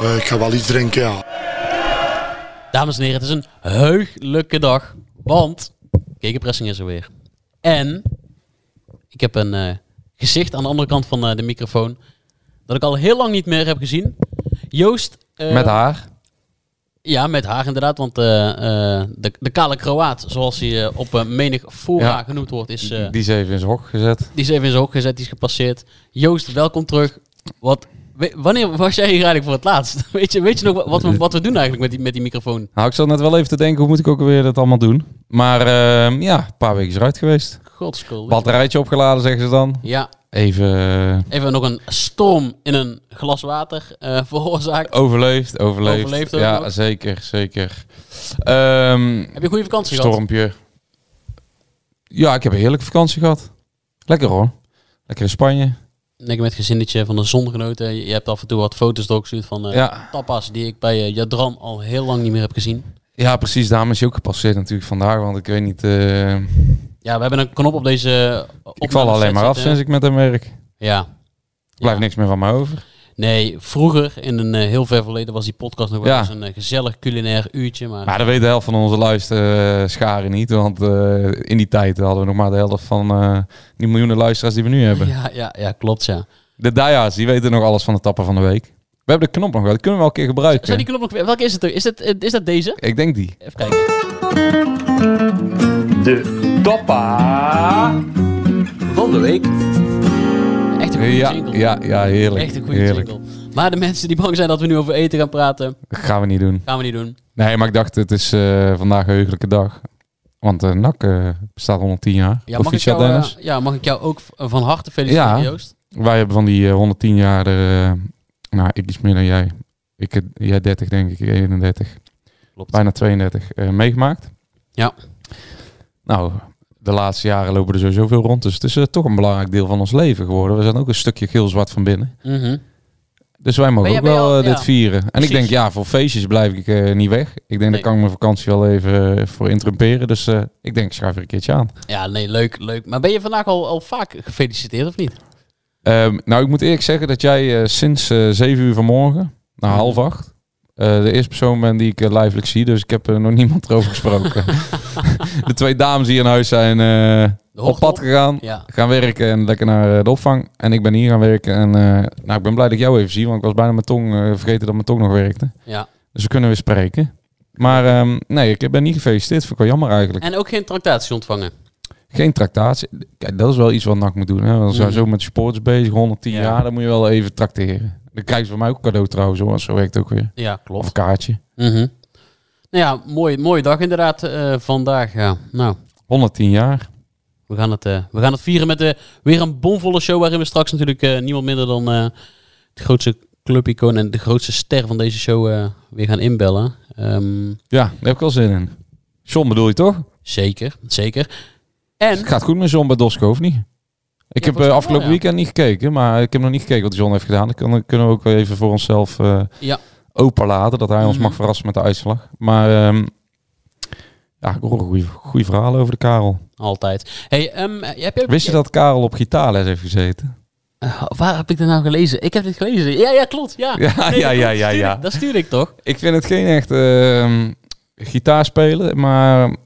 Eh, ik ga wel iets drinken, ja. Dames en heren, het is een heugelijke dag. Want Gegenpressing is er weer. En ik heb een eh, gezicht aan de andere kant van eh, de microfoon. Dat ik al heel lang niet meer heb gezien. Joost. eh, Met haar. Ja, met haar inderdaad. Want eh, eh, de, de kale Kroaat, zoals hij eh, op menig Ja. genoemd wordt, is, Die is even in zijn hok gezet. die is even in zijn hok gezet. Die is gepasseerd. Joost, welkom terug. Wat, we- wanneer was jij hier eigenlijk voor het laatst? Weet je, weet je nog wat- we, wat we doen eigenlijk met die, met die microfoon? Nou, ik zat net wel even te denken, hoe moet ik ook weer dat allemaal doen? Maar ehm, ja, een paar weken eruit geweest. Godskool. Batterijtje opgeladen, zeggen ze dan. Ja, Even Even nog een storm in een glas water eh, veroorzaakt. overleefd, overleefd. Overleefd ja, nog. zeker, zeker. Ehm, Heb je een goede vakantie gehad? stormpje. Ja, ik heb een heerlijke vakantie gehad. Lekker hoor. Lekker in Spanje. Lekker met gezinnetje van de zon genoten. Je je hebt af en toe wat foto's doorgestuurd van eh, Ja. tapas die ik bij eh, Jadran al heel lang niet meer heb gezien. Ja, precies. Daarom is hij ook gepasseerd natuurlijk vandaag. Want ik weet niet... eh, Ja, we hebben een knop op deze ik val alleen maar af sinds ik met hem werk. Ja. Er blijft Ja. niks meer van mij over. Nee, vroeger, in een eh, heel ver verleden, was die podcast nog wel Ja. eens een eh, gezellig culinair uurtje. Maar, Maar dat weet de helft van onze luisterscharen niet. Want eh, in die tijd hadden we nog maar de helft van eh, die miljoenen luisteraars die we nu hebben. ja, ja, ja, klopt ja. De Daya's, die weten nog alles van de tappen van de week. We hebben de knop nog wel. Die kunnen we wel een keer gebruiken. Zijn die knop nog weer? Welke is het er? Is, het, eh, is dat deze? Ik denk die. Even kijken. De toppa van de week. Echt een goede Ja, jingle. ja, ja, heerlijk. Echt een goede heerlijk. jingle. Maar de mensen die bang zijn dat we nu over eten gaan praten, Dat gaan we niet doen. gaan we niet doen. Nee, maar ik dacht, het is eh, vandaag een heugelijke dag. Want eh NAC eh, bestaat 110 jaar. Ja, mag, ik jou, Dennis. ja, mag ik jou ook van harte feliciteren, Ja. Joost? Wij hebben van die eh, 110 jaar, nou, ik iets meer dan jij. Ik, jij 30 denk ik, 31. Klopt. bijna 32 eh, meegemaakt. Ja. Nou, de laatste jaren lopen er sowieso veel rond. Dus het is eh, toch een belangrijk deel van ons leven geworden. We zijn ook een stukje geel-zwart van binnen. Mhm. Dus wij mogen ook ben wel al- eh, dit ja. vieren. En Precies. ik denk, ja, voor feestjes blijf ik eh, niet weg. Ik denk, Nee. daar kan ik mijn vakantie wel even eh, voor interrumperen. Dus eh, ik denk, schuif er een keertje aan. Ja, nee, leuk, leuk. Maar ben je vandaag al, al vaak gefeliciteerd of niet? Ehm, nou, ik moet eerlijk zeggen dat jij eh, sinds eh 7 uur vanmorgen, naar Mhm. half acht, eh, de eerste persoon bent die ik uh, lijfelijk zie. Dus ik heb er nog niemand erover gesproken. de twee dames die in huis zijn eh, op pad gegaan. Ja. Gaan werken en lekker naar eh, de opvang. En ik ben hier gaan werken. En eh, nou, ik ben blij dat ik jou even zie. Want ik was bijna mijn tong eh, vergeten dat mijn tong nog werkte. ja. Dus we kunnen weer spreken. Maar ehm, nee, ik ben niet gefeliciteerd. Vind ik wel jammer eigenlijk. En ook geen tractatie ontvangen. Geen tractatie. Kijk, dat is wel iets wat NAC moet doen. Hè? We zijn Mhm. zo met sports bezig, 110 Ja. jaar. Dan moet je wel even tracteren. Dan krijgen ze van mij ook een cadeau trouwens. Hoor. Zo werkt het ook weer. Ja, Of klopt. een kaartje. Mhm. Nou ja, mooi, mooie dag inderdaad eh, vandaag. Ja. Nou, 110 jaar. we gaan, het, eh, we gaan het vieren met eh, weer een bomvolle show waarin we straks natuurlijk niemand minder dan de grootste clubicoon en de grootste ster van deze show weer gaan inbellen. Ehm, Ja, daar heb ik wel zin in. John bedoel je toch? zeker, zeker. En Het gaat goed met John bij Dosco, of niet? Ik heb eh, afgelopen wel, ja. weekend niet gekeken, maar ik heb nog niet gekeken wat John heeft gedaan. Dan kunnen- we ook wel even voor onszelf eh Ja. open laten, dat hij ons Mhm. mag verrassen met de uitslag. Maar ehm, ja, ik hoor een goede, verhalen over de Karel. altijd. Hey, ehm, heb je, Wist je dat Karel op gitaarles heeft gezeten? Eh, waar heb ik dat nou gelezen? Ik heb dit gelezen. Ja, ja, klopt. Ja, Ja, Nee, ja, dat ja, ja, Stuur ja. ik- Dat stuurde ik toch? Ik vind het geen echt ehm gitaar spelen, maar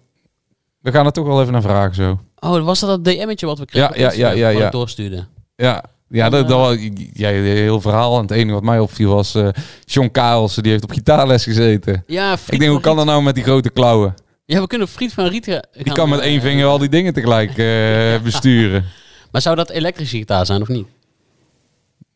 we gaan er toch wel even naar vragen zo. Oh, was dat dat DM'tje wat we kregen? Ja, ja, ja, ja, wat ja. ik doorstuurde. Ja, ja dat, dat was, jij een heel verhaal. En het enige wat mij opviel was eh John Karelsen, die heeft op gitaarles gezeten. Ja, Ik denk, hoe kan dat nou met die grote klauwen? Ja, we kunnen Friet van Riet gaan- Die kan met eh, één vinger al die dingen tegelijk eh, besturen. Maar zou dat elektrische gitaar zijn of niet?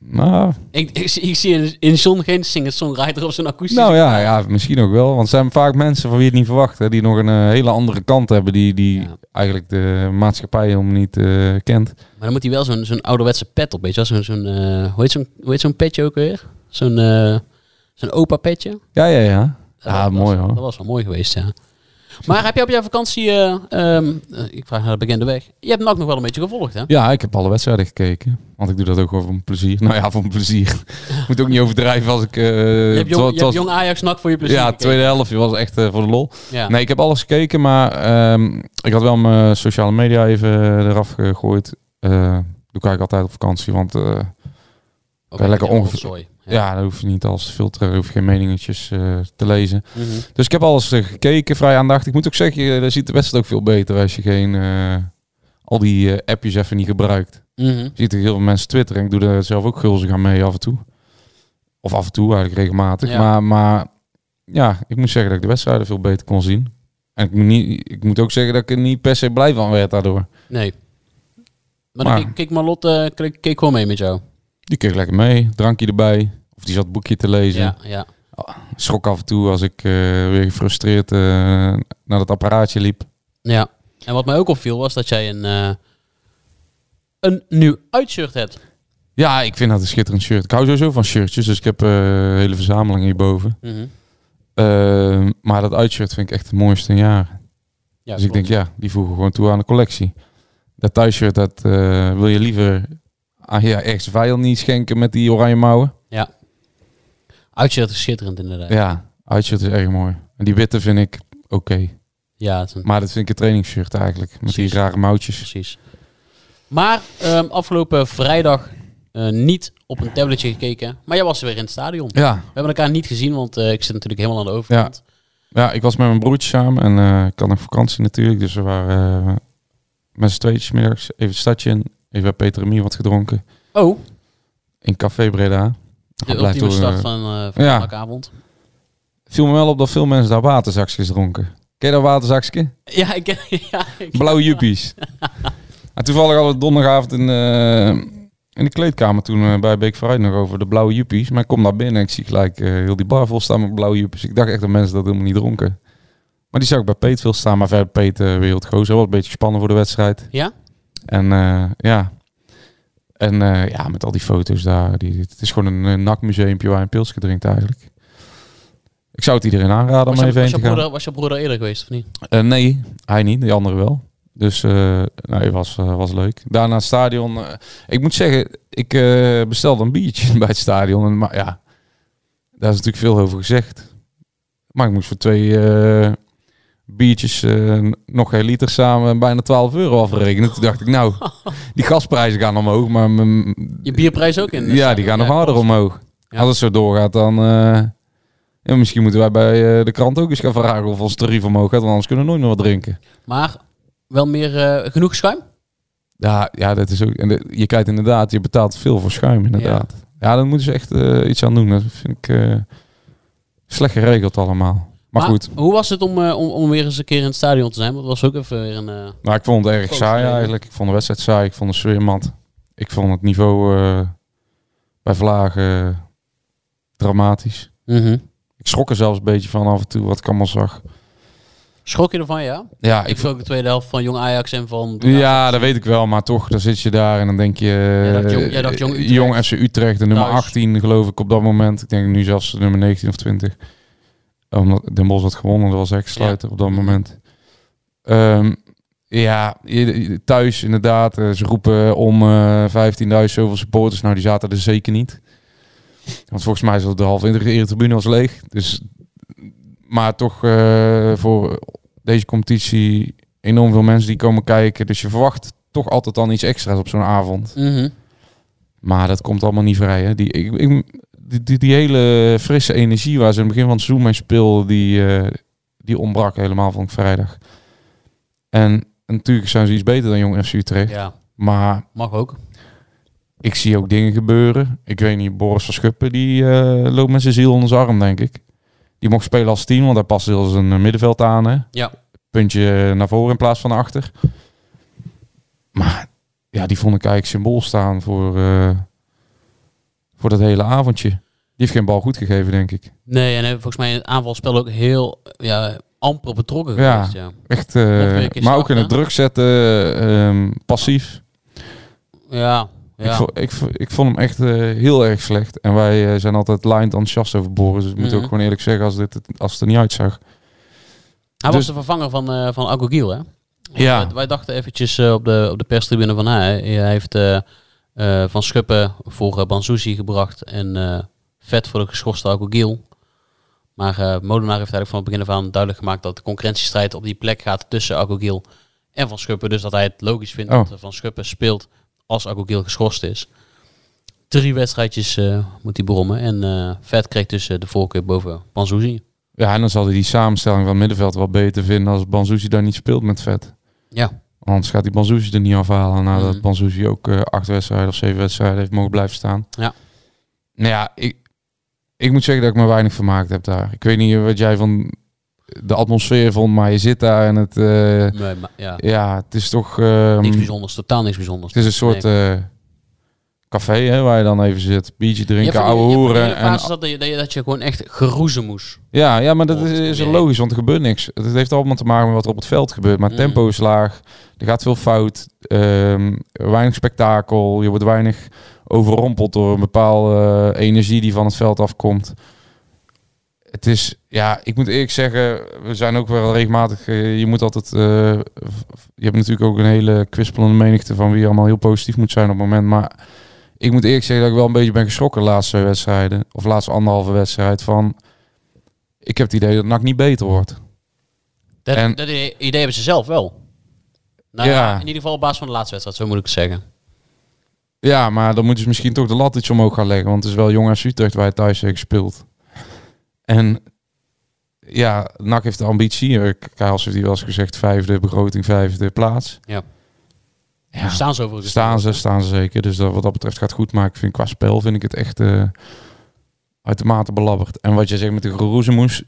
Nou, Ik, ik, zie- ik zie in, John geen singer-songwriter op zijn akoestisch. nou ja, ja, misschien ook wel. Want het zijn vaak mensen van wie het niet verwacht. Hè, die nog een eh, hele andere kant hebben. Die, die Ja. eigenlijk de maatschappij helemaal niet eh, kent. Maar dan moet hij wel zo'n zo'n ouderwetse pet op, weet je wel? Zo'n, zo'n, eh, hoe heet zo'n hoe heet zo'n petje ook weer? Zo'n zo'n opa petje. Ja, ja, ja. Ja, dat mooi was, hoor. Dat was wel mooi geweest, ja. Maar heb je op jouw vakantie, eh, ehm, eh, ik vraag naar de bekende weg, je hebt NAC nog wel een beetje gevolgd, hè? Ja, ik heb alle wedstrijden gekeken. Want ik doe dat ook gewoon voor mijn plezier. Nou ja, voor mijn plezier. Moet ook niet overdrijven als ik... eh, je hebt jong, je was- Ajax NAC voor je plezier Ja, gekeken. tweede helft was echt voor de lol. Ja. Nee, ik heb alles gekeken, maar ehm, ik had wel mijn sociale media even eraf gegooid. Doe ik eigenlijk altijd op vakantie, want Ook lekker ongeveer- ja. dan hoef je niet alles te filteren, hoef je geen meningetjes eh, te lezen. Mhm. Dus ik heb alles eh, gekeken, vrij aandachtig. Ik moet ook zeggen, je daar ziet de wedstrijd ook veel beter als je geen eh, al die eh, appjes even niet gebruikt. Mhm. Je ziet er heel veel mensen twitteren. Ik doe er zelf ook gulzig aan mee af en toe. Of af en toe, eigenlijk regelmatig. Ja. Maar, maar ja, ik moet zeggen dat ik de wedstrijden veel beter kon zien. En ik moet, niet, ik moet ook zeggen dat ik er niet per se blij van werd daardoor. Nee. Maar, Maar- dan keek, keek Marlot eh, keek, keek gewoon mee met jou. Die keek lekker mee, drankje erbij. Of die zat boekje te lezen. Ja, ja. Schrok af en toe als ik eh, weer gefrustreerd eh, naar dat apparaatje liep. ja. En wat mij ook opviel was dat jij een, eh, een nieuw uitshirt hebt. Ja, ik vind dat een schitterend shirt. Ik hou sowieso van shirtjes, dus ik heb een hele verzameling hierboven. Mhm. Eh, maar dat uitshirt vind ik echt het mooiste in jaren. Ja, dus ik denk, ja, die voegen gewoon toe aan de collectie. Dat thuisshirt, dat wil je liever aan je echte vijand niet schenken met die oranje mouwen. Ja. Uitshirt is schitterend inderdaad. Ja, uitshirt is erg mooi. En die witte vind ik oké. Ja, het is een- Maar dat vind ik een trainingsshirt eigenlijk. Met Precies. die rare mouwtjes. precies. Maar ehm, afgelopen vrijdag eh, niet op een tabletje gekeken. Maar jij was weer in het stadion. Ja, We hebben elkaar niet gezien, want eh, ik zit natuurlijk helemaal aan de overkant. ja, ik was met mijn broertje samen en eh, ik had nog vakantie natuurlijk. Dus we waren met z'n tweetjes middags even het stadje in. Even bij Peter en Mie wat gedronken. Oh, In Café Breda. de ultieme start eh, van, eh van ja. de avond. viel me wel op dat veel mensen daar waterzakjes dronken. Ken je dat waterzakje? Ja, ik ken... Ja, ik Blauwe juppies. en toevallig hadden we donderdagavond in, eh, in de kleedkamer toen eh, bij Beek vooruit nog over de blauwe juppies. Maar ik kom naar binnen en ik zie gelijk eh, heel die bar vol staan met blauwe juppies. Ik dacht echt dat mensen dat helemaal niet dronken. Maar die zag ik bij Peet veel staan. Maar verder Peet uh, wereldgozer. was een beetje gespannen voor de wedstrijd. Ja? En eh, ja. En eh, ja, met al die foto's daar. Die, het is gewoon een, een nakmuseumpje waar je een pilsje drinkt eigenlijk. Ik zou het iedereen aanraden Was, om even was, heen je te gaan. broeder, was je broeder eerder geweest of niet? Eh, nee, hij niet. Die andere wel. Dus eh nee, was, eh, was leuk. Daarna het stadion. ik moet zeggen, ik bestelde een biertje bij het stadion. En, maar ja, daar is natuurlijk veel over gezegd. Maar ik moest voor twee biertjes eh, nog geen liter samen bijna 12 euro afrekenen. Toen dacht ik, nou, die gasprijzen gaan omhoog. Maar mijn- Je bierprijs ook in? ja, stadion? die gaan nog harder omhoog. Ja. Als het zo doorgaat, dan... eh, ja, misschien moeten wij bij eh, de krant ook eens gaan vragen of ons tarief omhoog gaat. Want anders kunnen we nooit meer wat drinken. Maar wel meer eh, genoeg schuim? Ja, ja, dat is ook. En de- je kijkt inderdaad, je betaalt veel voor schuim, inderdaad. Ja, daar moeten ze echt eh, iets aan doen. Dat vind ik eh, slecht geregeld allemaal. Maar, goed, Hoe was het om, eh, om, om weer eens een keer in het stadion te zijn? Want het was ook even weer een... nou, ik vond het erg saai eigenlijk. Ik vond de wedstrijd saai. Ik vond de sfeer mat. Ik vond het niveau eh, bij Vlagen dramatisch. mhm. Ik schrok er zelfs een beetje van af en toe wat ik allemaal zag. Schrok je ervan, ja? Ja, Ik ik vond ook de tweede helft van Jong Ajax en van... Ja, dat weet ik wel, maar toch, dan zit je daar en dan denk je... Jij dacht Jong- jij dacht Jong Utrecht. Jong FC Utrecht, de nummer Thuis. 18 geloof ik op dat moment. Ik denk nu zelfs de nummer 19 of 20. Omdat Den Bosch had gewonnen, dat was echt sluiter op dat moment. Ehm, ja, thuis inderdaad, eh, ze roepen om eh 15.000 zoveel supporters. Nou, die zaten er zeker niet. Want volgens mij is de halve tribune was leeg. Dus, maar toch eh, voor deze competitie enorm veel mensen die komen kijken. Dus je verwacht toch altijd dan iets extra's op zo'n avond. Mhm. Maar dat komt allemaal niet vrij. Hè? Die, ik, ik- die, die, die hele frisse energie waar ze in het begin van het seizoen mee speelden, die, eh, die ontbrak helemaal van vrijdag. En natuurlijk zijn ze iets beter dan Jong FC Utrecht. Ja, Maar mag ook. ik zie ook dingen gebeuren. Ik weet niet, Boris van Schuppen, die eh, loopt met zijn ziel onder zijn arm, denk ik. Die mocht spelen als team, want hij past als een eh, middenveld aan. Hè? Ja. Puntje naar voren in plaats van naar achter. Maar ja, die vond ik eigenlijk symbool staan voor, voor dat hele avondje. Die heeft geen bal goed gegeven, denk ik. Nee, en hij heeft volgens mij in het aanvalspel ook heel ja, amper betrokken Ja. geweest. Ja. Echt, eh, maar ook in het druk zetten, ehm, passief. Ja, Ik, ja. ik, vo- ik vond hem echt eh, heel erg slecht. En wij eh, zijn altijd lijnd enthousiast over Boris. Dus ik moet Mhm. ook gewoon eerlijk zeggen, als, dit, het- als het er niet uitzag. Hij dus- was de vervanger van, eh van Agogiel, hè? Ja. Wij, wij dachten eventjes eh, op, de, op de perstribune van hij, hij heeft eh, Van Schuppen voor uh, gebracht en eh, vet voor de geschorste Agogiel. Maar eh Molenaar heeft eigenlijk van het begin af aan duidelijk gemaakt dat de concurrentiestrijd op die plek gaat tussen Agogiel en Van Schuppen. Dus dat hij het logisch vindt Oh. dat Van Schuppen speelt als Agogiel geschorst is. Drie wedstrijdjes moet hij brommen en Vet kreeg dus de voorkeur boven Banzuzi. Ja, en dan zal hij die samenstelling van middenveld wel beter vinden als Banzuzi daar niet speelt met vet. Ja, Anders gaat die Banzuzi er niet afhalen nadat Mhm. Banzuzi ook eh, acht wedstrijden of zeven wedstrijden heeft mogen blijven staan. Ja. Nou ja, ik, ik moet zeggen dat ik me weinig vermaakt heb daar. Ik weet niet wat jij van de atmosfeer vond, maar je zit daar en het... eh, nee, maar, ja. ja, het is toch... ehm, niks bijzonders, totaal niks bijzonders. Het is een soort Nee. Café hè, waar je dan even zit, biertje drinken, ouwe hoeren. En, dat, je, dat, je, dat je gewoon echt geroezen moest. ja, ja, maar dat Oh, is, is logisch, want er gebeurt niks. Het heeft allemaal te maken met wat er op het veld gebeurt. Maar Mm. tempo is laag, er gaat veel fout, ehm, weinig spektakel, je wordt weinig overrompeld door een bepaalde eh, energie die van het veld afkomt. Het is, ja, ik moet eerlijk zeggen, we zijn ook wel regelmatig, eh, je moet altijd, eh, je hebt natuurlijk ook een hele kwispelende menigte van wie allemaal heel positief moet zijn op het moment, maar ik moet eerlijk zeggen dat ik wel een beetje ben geschrokken de laatste twee wedstrijden, of de laatste anderhalve wedstrijd, van ik heb het idee dat NAC niet beter wordt. Dat, En- dat idee hebben ze zelf wel. Nou ja. In ieder geval op basis van de laatste wedstrijd, zo moet ik het zeggen. Ja, maar dan moeten ze misschien toch de lat iets omhoog gaan leggen. Want het is wel Jong AS Utrecht waar hij thuis heeft gespeeld. En ja, NAC heeft de ambitie. Eh, Kaals heeft hier wel eens gezegd, vijfde begroting, vijfde plaats. Ja. Ja, staan ze overigens? staan ze, staan ze zeker. Dus dat, wat dat betreft gaat goed. Maar ik vind qua spel vind ik het echt eh uitermate belabberd. En wat je zegt met de geroezemoes,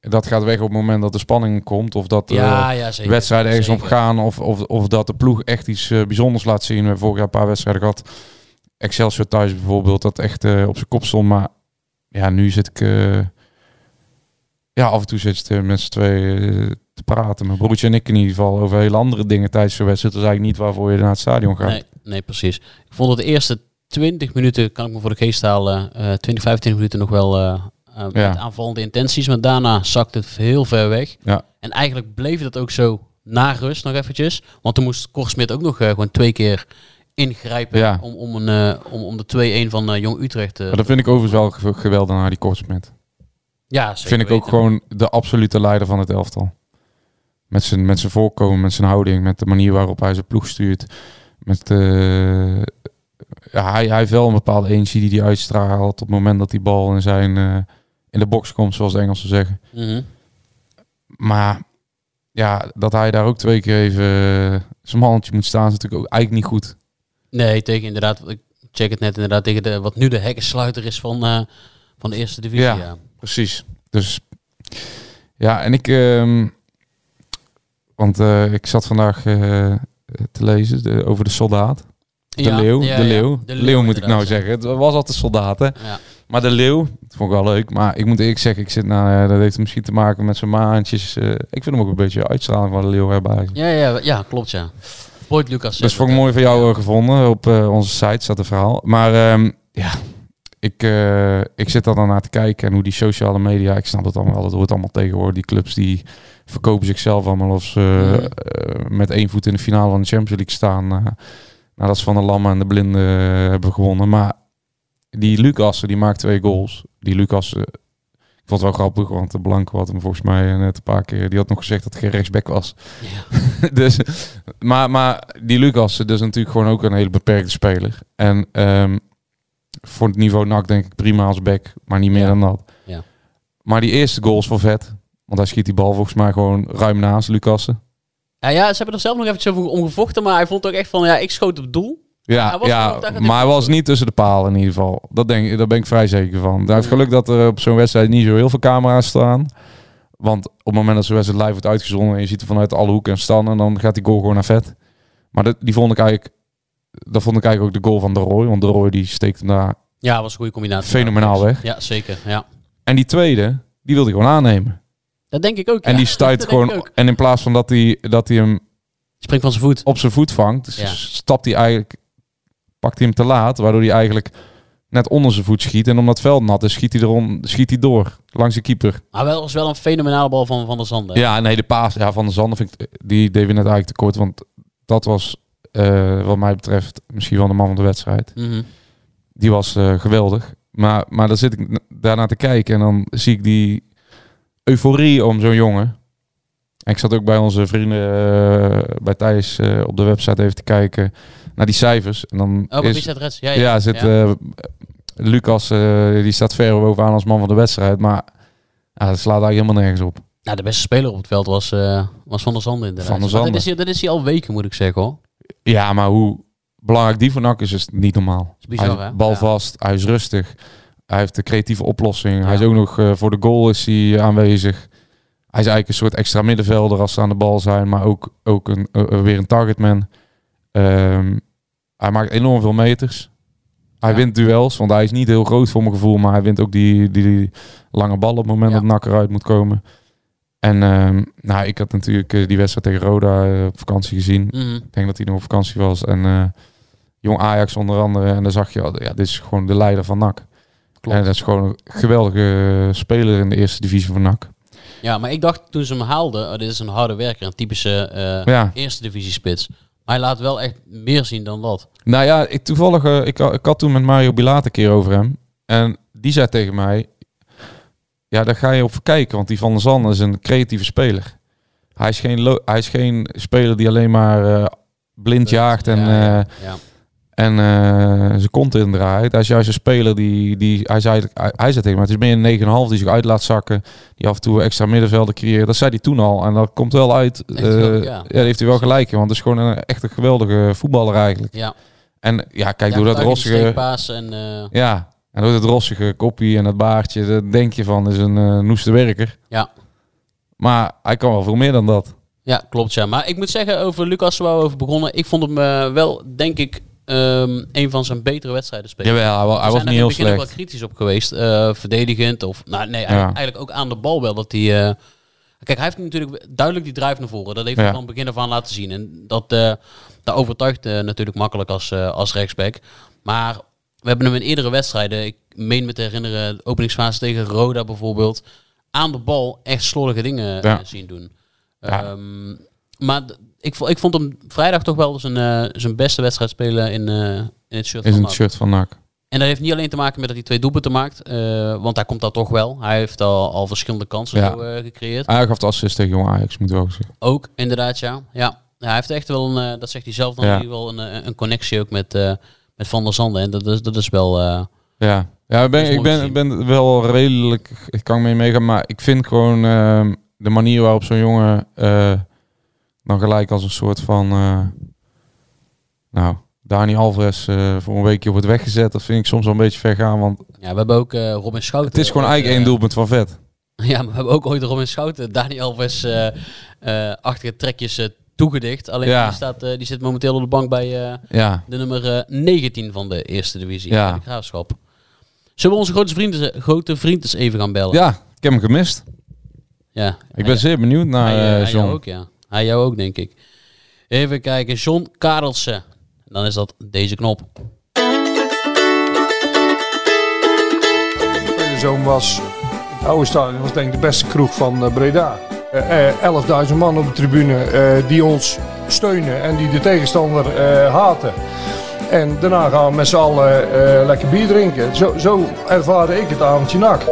dat gaat weg op het moment dat de spanning komt. Of dat eh, Ja, ja, zeker. wedstrijden ergens op Zeker. gaan. Of, of, of dat de ploeg echt iets eh, bijzonders laat zien. We hebben vorig jaar een paar wedstrijden gehad. Excelsior thuis bijvoorbeeld, dat echt eh, op zijn kop stond. Maar ja, nu zit ik... eh, ja, af en toe zit je met z'n twee eh, te praten. Mijn broertje en ik in ieder geval over hele andere dingen tijdens de wedstrijd. Dat is eigenlijk niet waarvoor je naar het stadion gaat. Nee, nee, precies. Ik vond dat de eerste 20 minuten, kan ik me voor de geest halen, eh 20, 25 minuten nog wel eh, eh, Ja. met aanvallende intenties. Maar daarna zakte het heel ver weg. Ja. En eigenlijk bleef dat ook zo na rust nog eventjes. Want toen moest Korsmit ook nog eh, gewoon twee keer ingrijpen Ja. om, om, een, om, om de 2-1 van Jong Utrecht te... Maar dat vind ik overigens wel ge- geweldig naar die Kortsmit. ja, zeker Vind ik ook weten. gewoon de absolute leider van het elftal. Met zijn, met zijn voorkomen, met zijn houding, met de manier waarop hij zijn ploeg stuurt. Met eh, ja, hij, hij heeft wel een bepaalde energie die hij uitstraalt op het moment dat die bal in, zijn, eh, in de box komt, zoals de Engelsen zeggen. Mhm. Maar ja, dat hij daar ook twee keer even eh, zijn mannetje moet staan, is natuurlijk ook eigenlijk niet goed. Nee, tegen inderdaad, ik check het net inderdaad, tegen de, wat nu de hekkensluiter is van, van de eerste divisie. Ja. Ja. Precies. Dus ja, en ik, ehm, want eh, ik zat vandaag eh, te lezen de- over de soldaat. De Ja, leeuw, ja, de leeuw. De De leeuw moet ik nou ja. zeggen. Het was altijd. Ja. Maar de leeuw, dat vond ik wel leuk. Maar ik moet eerlijk zeggen, ik zit nou, eh, dat heeft misschien te maken met zijn maandjes. eh, ik vind hem ook een beetje uitstraling van de leeuw eigenlijk. Ja, ja, ja, klopt ja. Boyd Lucas. Dus vond ik mooi van jou gevonden. Op onze site staat een verhaal. Maar ehm, ja, ik, ik zit daar dan naar te kijken. En hoe die sociale media, ik snap het allemaal. Dat wordt allemaal tegenwoordig. Die clubs die verkopen zichzelf allemaal of ze Mhm. eh, met één voet in de finale van de Champions League staan. eh, nadat ze van de Lammen en de Blinden eh, hebben gewonnen. Maar die Lucassen, die maakt twee goals. Die Lucas, eh, ik vond het wel grappig, want de Blanke had hem volgens mij net een paar keer... Die had nog gezegd dat hij geen rechtsback was. dus, maar, maar die Lucas, dat is natuurlijk gewoon ook een hele beperkte speler. En ehm, voor het niveau NAC denk ik prima als back, maar niet meer Ja. dan dat. Ja. Maar die eerste goal is wel vet. Want hij schiet die bal volgens mij gewoon ruim naast Lucassen. Ja, ja, ze hebben er zelf nog eventjes over omgevochten, maar hij vond ook echt van, ja, ik schoot op doel. Ja, ja maar hij was niet tussen de palen in ieder geval. Dat denk, ik- daar ben ik vrij zeker van. Daar heeft geluk dat er op zo'n wedstrijd niet zo heel veel camera's staan. Want op het moment dat zo'n wedstrijd live wordt uitgezonden... en je ziet er vanuit alle hoeken en standen... dan gaat die goal gewoon naar vet. Maar dat, die vond ik eigenlijk... Dat vond ik eigenlijk ook de goal van de Roy. Want de Roy die steekt hem daar Ja, was een goede combinatie. Fenomenaal weg. Ja, zeker. Ja. En die tweede, die wil hij gewoon aannemen. Dat denk ik ook. En ja. die stuit gewoon. En in plaats van dat hij, dat hij hem Springt van zijn voet. op zijn voet vangt, dus Ja. stapt hij eigenlijk, pakt hij hem te laat, waardoor hij eigenlijk net onder zijn voet schiet. En omdat het veld nat is, schiet hij, erom, schiet hij door langs de keeper. Maar wel was wel een fenomenale bal van Van der Zanden. Ja, nee, de paas ja, van de Zander vind ik, die deed we net eigenlijk te kort, want dat was eh, wat mij betreft misschien wel de man van de wedstrijd. Mhm. Die was eh, geweldig. Maar, maar dan zit ik daarnaar te kijken en dan zie ik die euforie om zo'n jongen. En ik zat ook bij onze vrienden eh, bij Thijs eh, op de website even te kijken naar die cijfers. En dan Oh, is. Ja, ja, ja. zit ja. eh, Lucas, die staat ver bovenaan als man van de wedstrijd. Maar dat slaat eigenlijk helemaal nergens op. Nou, de beste speler op het veld was, was Van der Zanden inderdaad. Van der Zanden. Dat is, hij- dat is hij al weken, moet ik zeggen hoor. Ja, maar hoe belangrijk die NAC is, is niet normaal. is bizar, hij hè? balvast, hij is rustig. Hij heeft de creatieve oplossing. Ja. Hij is ook nog eh, voor de goal is hij aanwezig. Hij is eigenlijk een soort extra middenvelder als ze aan de bal zijn, maar ook, ook een, eh, eh, weer een targetman. Ehm, hij maakt enorm veel meters. Hij Ja. wint duels, want hij is niet heel groot voor mijn gevoel, maar hij wint ook die, die, die lange bal op het moment Ja. dat NAC eruit moet komen. En ehm, nou, ik had natuurlijk die wedstrijd tegen Roda op vakantie gezien. Mhm. Ik denk dat hij nog op vakantie was. En jong Ajax onder andere. En dan zag je, ja, dit is gewoon de leider van NAC. Klopt. En dat is gewoon een geweldige speler in de eerste divisie van NAC. Ja, maar ik dacht toen ze hem haalden, oh, dit is een harde werker, een typische eh, Ja. eerste divisie spits. Maar hij laat wel echt meer zien dan dat. Nou ja, ik, toevallig, eh, ik, ik had toen met Mario Bilaat een keer over hem. En die zei tegen mij, ja, daar ga je op kijken. Want die Van der Zanden is een creatieve speler. Hij is geen, hij is geen speler die alleen maar eh, blind jaagt en... ja. En eh zijn kont in draait. Hij is juist een speler die, die hij zei, hij, hij zei tegen mij, het is meer een 9,5 die zich uit laat zakken. Die af en toe extra middenvelden creëert. Dat zei hij toen al. En dat komt wel uit. Eh, wel, ja. ja. daar heeft hij wel gelijk in. Want het is gewoon een, echt een geweldige voetballer eigenlijk. ja. En ja, kijk, Ja, door dat rossige... en eh, Ja, en door dat rossige koppie en dat baardje, dat denk je van, is een eh noeste werker. ja. Maar hij kan wel veel meer dan dat. Ja, klopt ja. Maar ik moet zeggen, over Lucas waar we over begonnen, ik vond hem wel, denk ik, ehm, een van zijn betere wedstrijden spelen. Jawel, hij, hij was niet heel in het begin ook wel slecht. kritisch op geweest. eh, verdedigend of... Nou, nee, eigenlijk, eigenlijk ook aan de bal wel. Dat hij... eh, kijk, hij heeft natuurlijk duidelijk die drive naar voren. Dat heeft hij Ja. van begin af aan laten zien. En dat, eh dat overtuigt natuurlijk makkelijk als, als rechtsback. Maar we hebben hem in eerdere wedstrijden... Ik meen me te herinneren, de openingsfase tegen Roda bijvoorbeeld... aan de bal echt slordige dingen Ja. zien doen. Ehm, maar ik, ik vond hem vrijdag toch wel zijn, eh, zijn beste wedstrijd spelen in, eh, in het shirt Is van NAC. shirt van NAC. En dat heeft niet alleen te maken met dat hij twee doelpunten maakt. eh, want hij komt daar toch wel. Hij heeft al, al verschillende kansen Ja. zo, gecreëerd. Hij gaf de assist tegen Jong Ajax, moet ik wel zeggen. Ook inderdaad, ja. ja. Hij heeft echt wel een, dat zegt hij zelf dan Ja. in ieder geval, een, een connectie ook met, met Van der Zanden. En dat is, dat is wel... Ja, ja ik, ben, Dat ik, ben, ik ben wel redelijk, ik kan mee meegaan, maar ik vind gewoon ehm, de manier waarop zo'n jongen dan gelijk als een soort van, eh, nou, Dani Alvarez eh, voor een weekje wordt weggezet, dat vind ik soms wel een beetje ver gaan, want ja, we hebben ook eh, Robin Schouten. het is gewoon eigenlijk één doelpunt van vet. Ja, maar we hebben ook ooit Robin Schouten, Dani Alves, achtige trekjes toegedicht. Alleen Ja. die, staat, die zit momenteel op de bank bij Ja, de nummer eh, 19 van de eerste divisie. Ja. de Graafschap. Zullen we onze grote vrienden, grote vriend eens even gaan bellen? ja, ik heb hem gemist. ja. Ik ben zeer benieuwd naar John. jou ook, ja. Hij jou ook, denk ik. Even kijken. John Karelsen. Dan is dat deze knop. Zoon was, het oude stadion was denk ik de beste kroeg van eh, Breda. Eh, eh, 11.000 man op de tribune eh, die ons steunen en die de tegenstander eh, haten. En daarna gaan we met z'n allen eh, lekker bier drinken. Zo, zo ervaarde ik het avondje nak.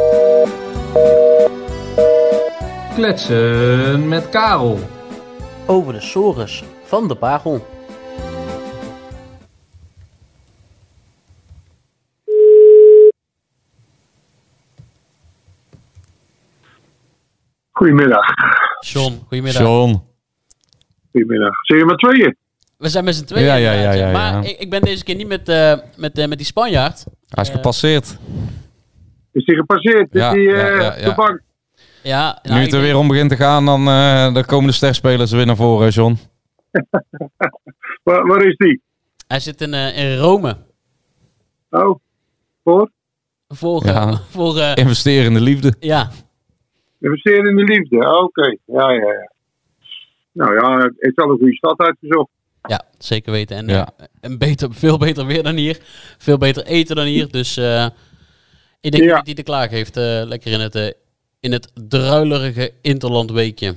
Kletsen met Karel. Over de sores van de Pagel. Goedemiddag. John, goedemiddag. John. Goedemiddag. Zeg je maar tweeën? We zijn met z'n tweeën. Ja, ja, inderdaad, ja, ja, Maar ja. Ik, ik ben deze keer niet met, eh, met, eh, met die Spanjaard. Hij is Eh, gepasseerd. Is die gepasseerd? Ja, is ja, eh, ja, ja. de bank? Ja, nou, nu ik het er weer om begint te gaan, dan, eh, dan komen de sterspelers weer naar voren, John. Waar, waar is die? Hij zit in, eh, in Rome. Oh, Voor? Voor, Ja. eh, voor Investeren in de liefde. ja, Investeren in de liefde. Ah, Oké, ja, ja, ja. Nou ja, het is wel een goede stad uitgezocht. ja, zeker weten. En, Ja. en beter, veel beter weer dan hier. Veel beter eten dan hier. Dus eh, ik denk Ja. dat hij te klagen heeft. eh, lekker in het, eh, in het druilerige Interland weekje.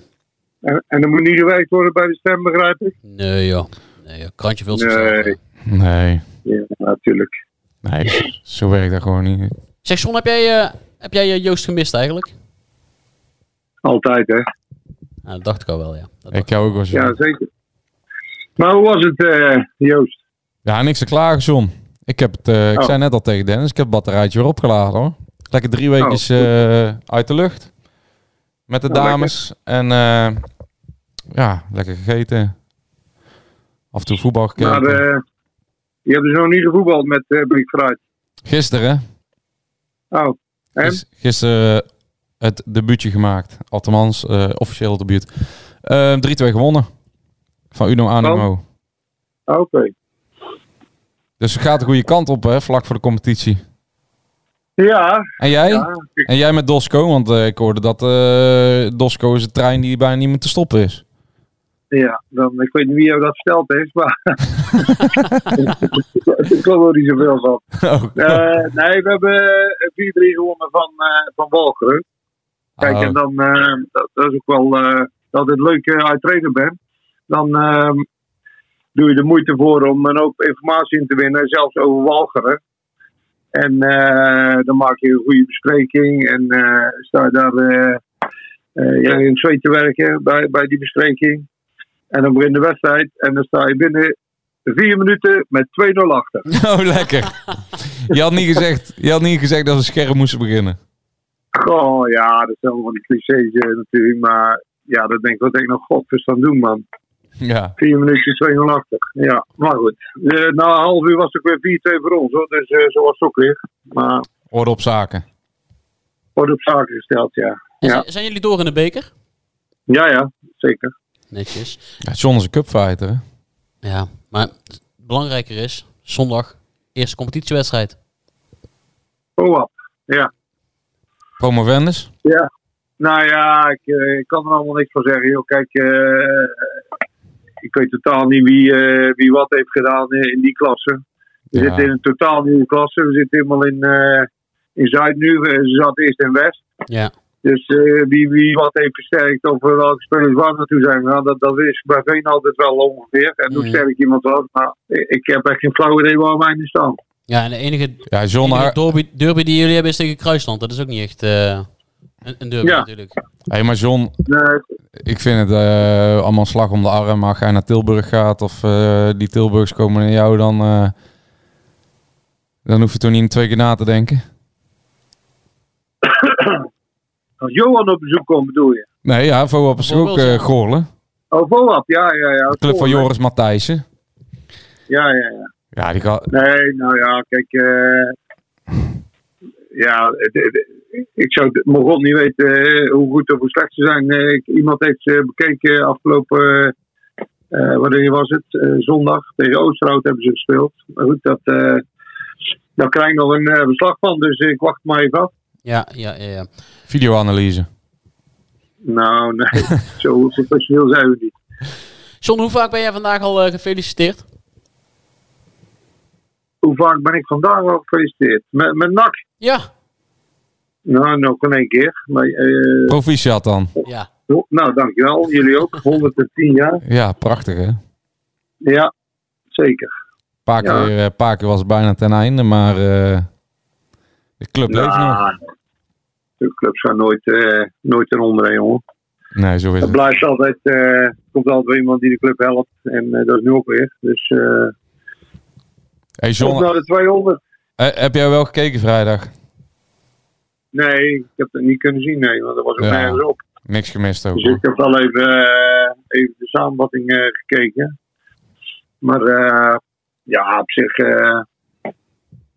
En, en er moet niet gewerkt worden bij de stem, begrijp ik? Nee joh. Nee joh. Krantje veel Nee. succes. Nee, Ja, natuurlijk. nee, zo werkt dat gewoon niet. Zeg Son, heb jij, eh, heb jij eh, Joost gemist eigenlijk? Altijd, hè? Nou, dat dacht ik al wel, ja. Dat Ik jou ook wel zo. Ja, zeker. Maar hoe was het, eh, Joost? Ja, niks te klagen, John. Ik heb het, eh, ik Oh. zei net al tegen Dennis, ik heb het batterijtje weer opgeladen hoor. Lekker drie weken Oh, uit de lucht. Met de dames. En eh, ja, lekker gegeten. Af en toe voetbal gekeken. Maar eh, je hebt dus nog niet gevoetbald met uh, Blik Fruit. Gisteren, Oh, en? gis- gisteren eh, het debuutje gemaakt. Althans, eh, officieel debuut. Eh 3-2 gewonnen. Van Uno Animo. Ah, Oké. Dus het gaat de goede kant op, hè, vlak voor de competitie. Ja, En jij? ja. En jij met Dosco? Want eh, ik hoorde dat eh Dosco is een trein die bijna niet meer te stoppen is. Ja, dan, ik weet niet wie jou dat verteld heeft, maar ik geloof er niet zoveel van. Oh. Eh, nee, we hebben eh, 4-3 gewonnen van, van Walcheren. Kijk, Oh. en dan, dat, dat is ook wel dat het leuk uit trainer bent. Dan ehm, doe je de moeite voor om hoop informatie in te winnen, zelfs over Walcheren. En eh, dan maak je een goede bespreking en eh, sta je daar eh, ja, in het zweet te werken bij, bij die bespreking. En dan begint de wedstrijd en dan sta je binnen vier minuten met 2-0 achter. Oh, lekker. Je had niet gezegd, je had niet gezegd dat we scherp moesten beginnen. Oh ja, dat zijn allemaal die clichés natuurlijk. Maar ja, dat denk ik, wat denk ik nog godverstand doen, man. Ja. Vier minuutjes 2-0 achter. Ja, maar goed. Eh, na een half uur was het ook weer 4-2 voor ons, hoor. Dus eh, zo was het ook weer. Maar Orde op zaken. wordt op zaken gesteld, ja. Ja, zijn- Zijn jullie door in de beker? ja, ja zeker. Netjes. Ja, John is een cupfighter, hè? Ja, maar belangrijker is, zondag, eerste competitiewedstrijd. Oh, wat. Ja. Promovendus. Ja. Nou ja, ik, eh, ik kan er allemaal niks van zeggen. Joh. Kijk, eh, ik weet totaal niet wie, eh, wie wat heeft gedaan in, in die klasse. We Ja. zitten in een totaal nieuwe klasse. We zitten helemaal in, eh, in Zuid nu. Ze zaten eerst in West. Ja. Dus eh, wie, wie wat heeft versterkt of welke spelers waar naartoe zijn gegaan, dat, dat is bij Veen altijd wel ongeveer. En hoe Mhm. sterk iemand was. Maar ik, ik heb echt geen flauw idee waar wij nu staan. Ja, en de enige, Ja, John, enige Ar- derby, derby die jullie hebben is tegen Kruisland. Dat is ook niet echt eh, een, een derby Ja. natuurlijk. hey, maar John, ik vind het eh, allemaal slag om de arm. Maar als jij naar Tilburg gaat of eh, die Tilburgs komen naar jou, dan, eh, dan hoef je toch niet twee keer na te denken. als Johan op bezoek komt, bedoel je? Nee, ja, Voab is ook eh ja. Goorlen. Oh, Voab, ja, ja, ja. De club van Joris. Matthijssen. Ja, ja, ja. Ja, die gaat... Nee, nou ja, kijk. eh ja, het- het- ik zou het mijn god niet weten eh, hoe goed of hoe slecht ze zijn. Eh, iemand heeft ze bekeken afgelopen. eh wanneer was het? Eh, zondag. Tegen Oosterhout hebben ze gespeeld. Maar goed, dat, eh daar krijg ik nog een eh, beslag van. Dus ik wacht maar even af. Ja, ja, ja. ja. Videoanalyse. Nou, nee. zo professioneel zijn we niet. John, hoe vaak ben jij vandaag al eh, gefeliciteerd? Hoe vaak ben ik vandaag al gefeliciteerd? Met, met NAC? Ja. Nou, nog in één keer. Maar, eh, Proficiat dan. Ja. nou, dankjewel. Jullie ook. 110 jaar. Ja, prachtig hè. Ja, zeker. Een paar Ja. keer, eh, paar keer was het bijna ten einde, maar eh, de club leeft nog. Nou, de clubs gaan nooit, eh, nooit ten onder, hè, jongen. Nee, zo is Er het. blijft altijd, eh, komt altijd weer iemand die de club helpt. En eh, dat is nu ook weer. Dus eh Hey John, naar de 200. eh, heb jij wel gekeken vrijdag? Nee, ik heb het niet kunnen zien, nee. Want er was ook Ja. nergens op. Niks gemist ook. Dus hoor. ik heb wel even, eh, even de samenvatting eh, gekeken. Maar eh, ja, op zich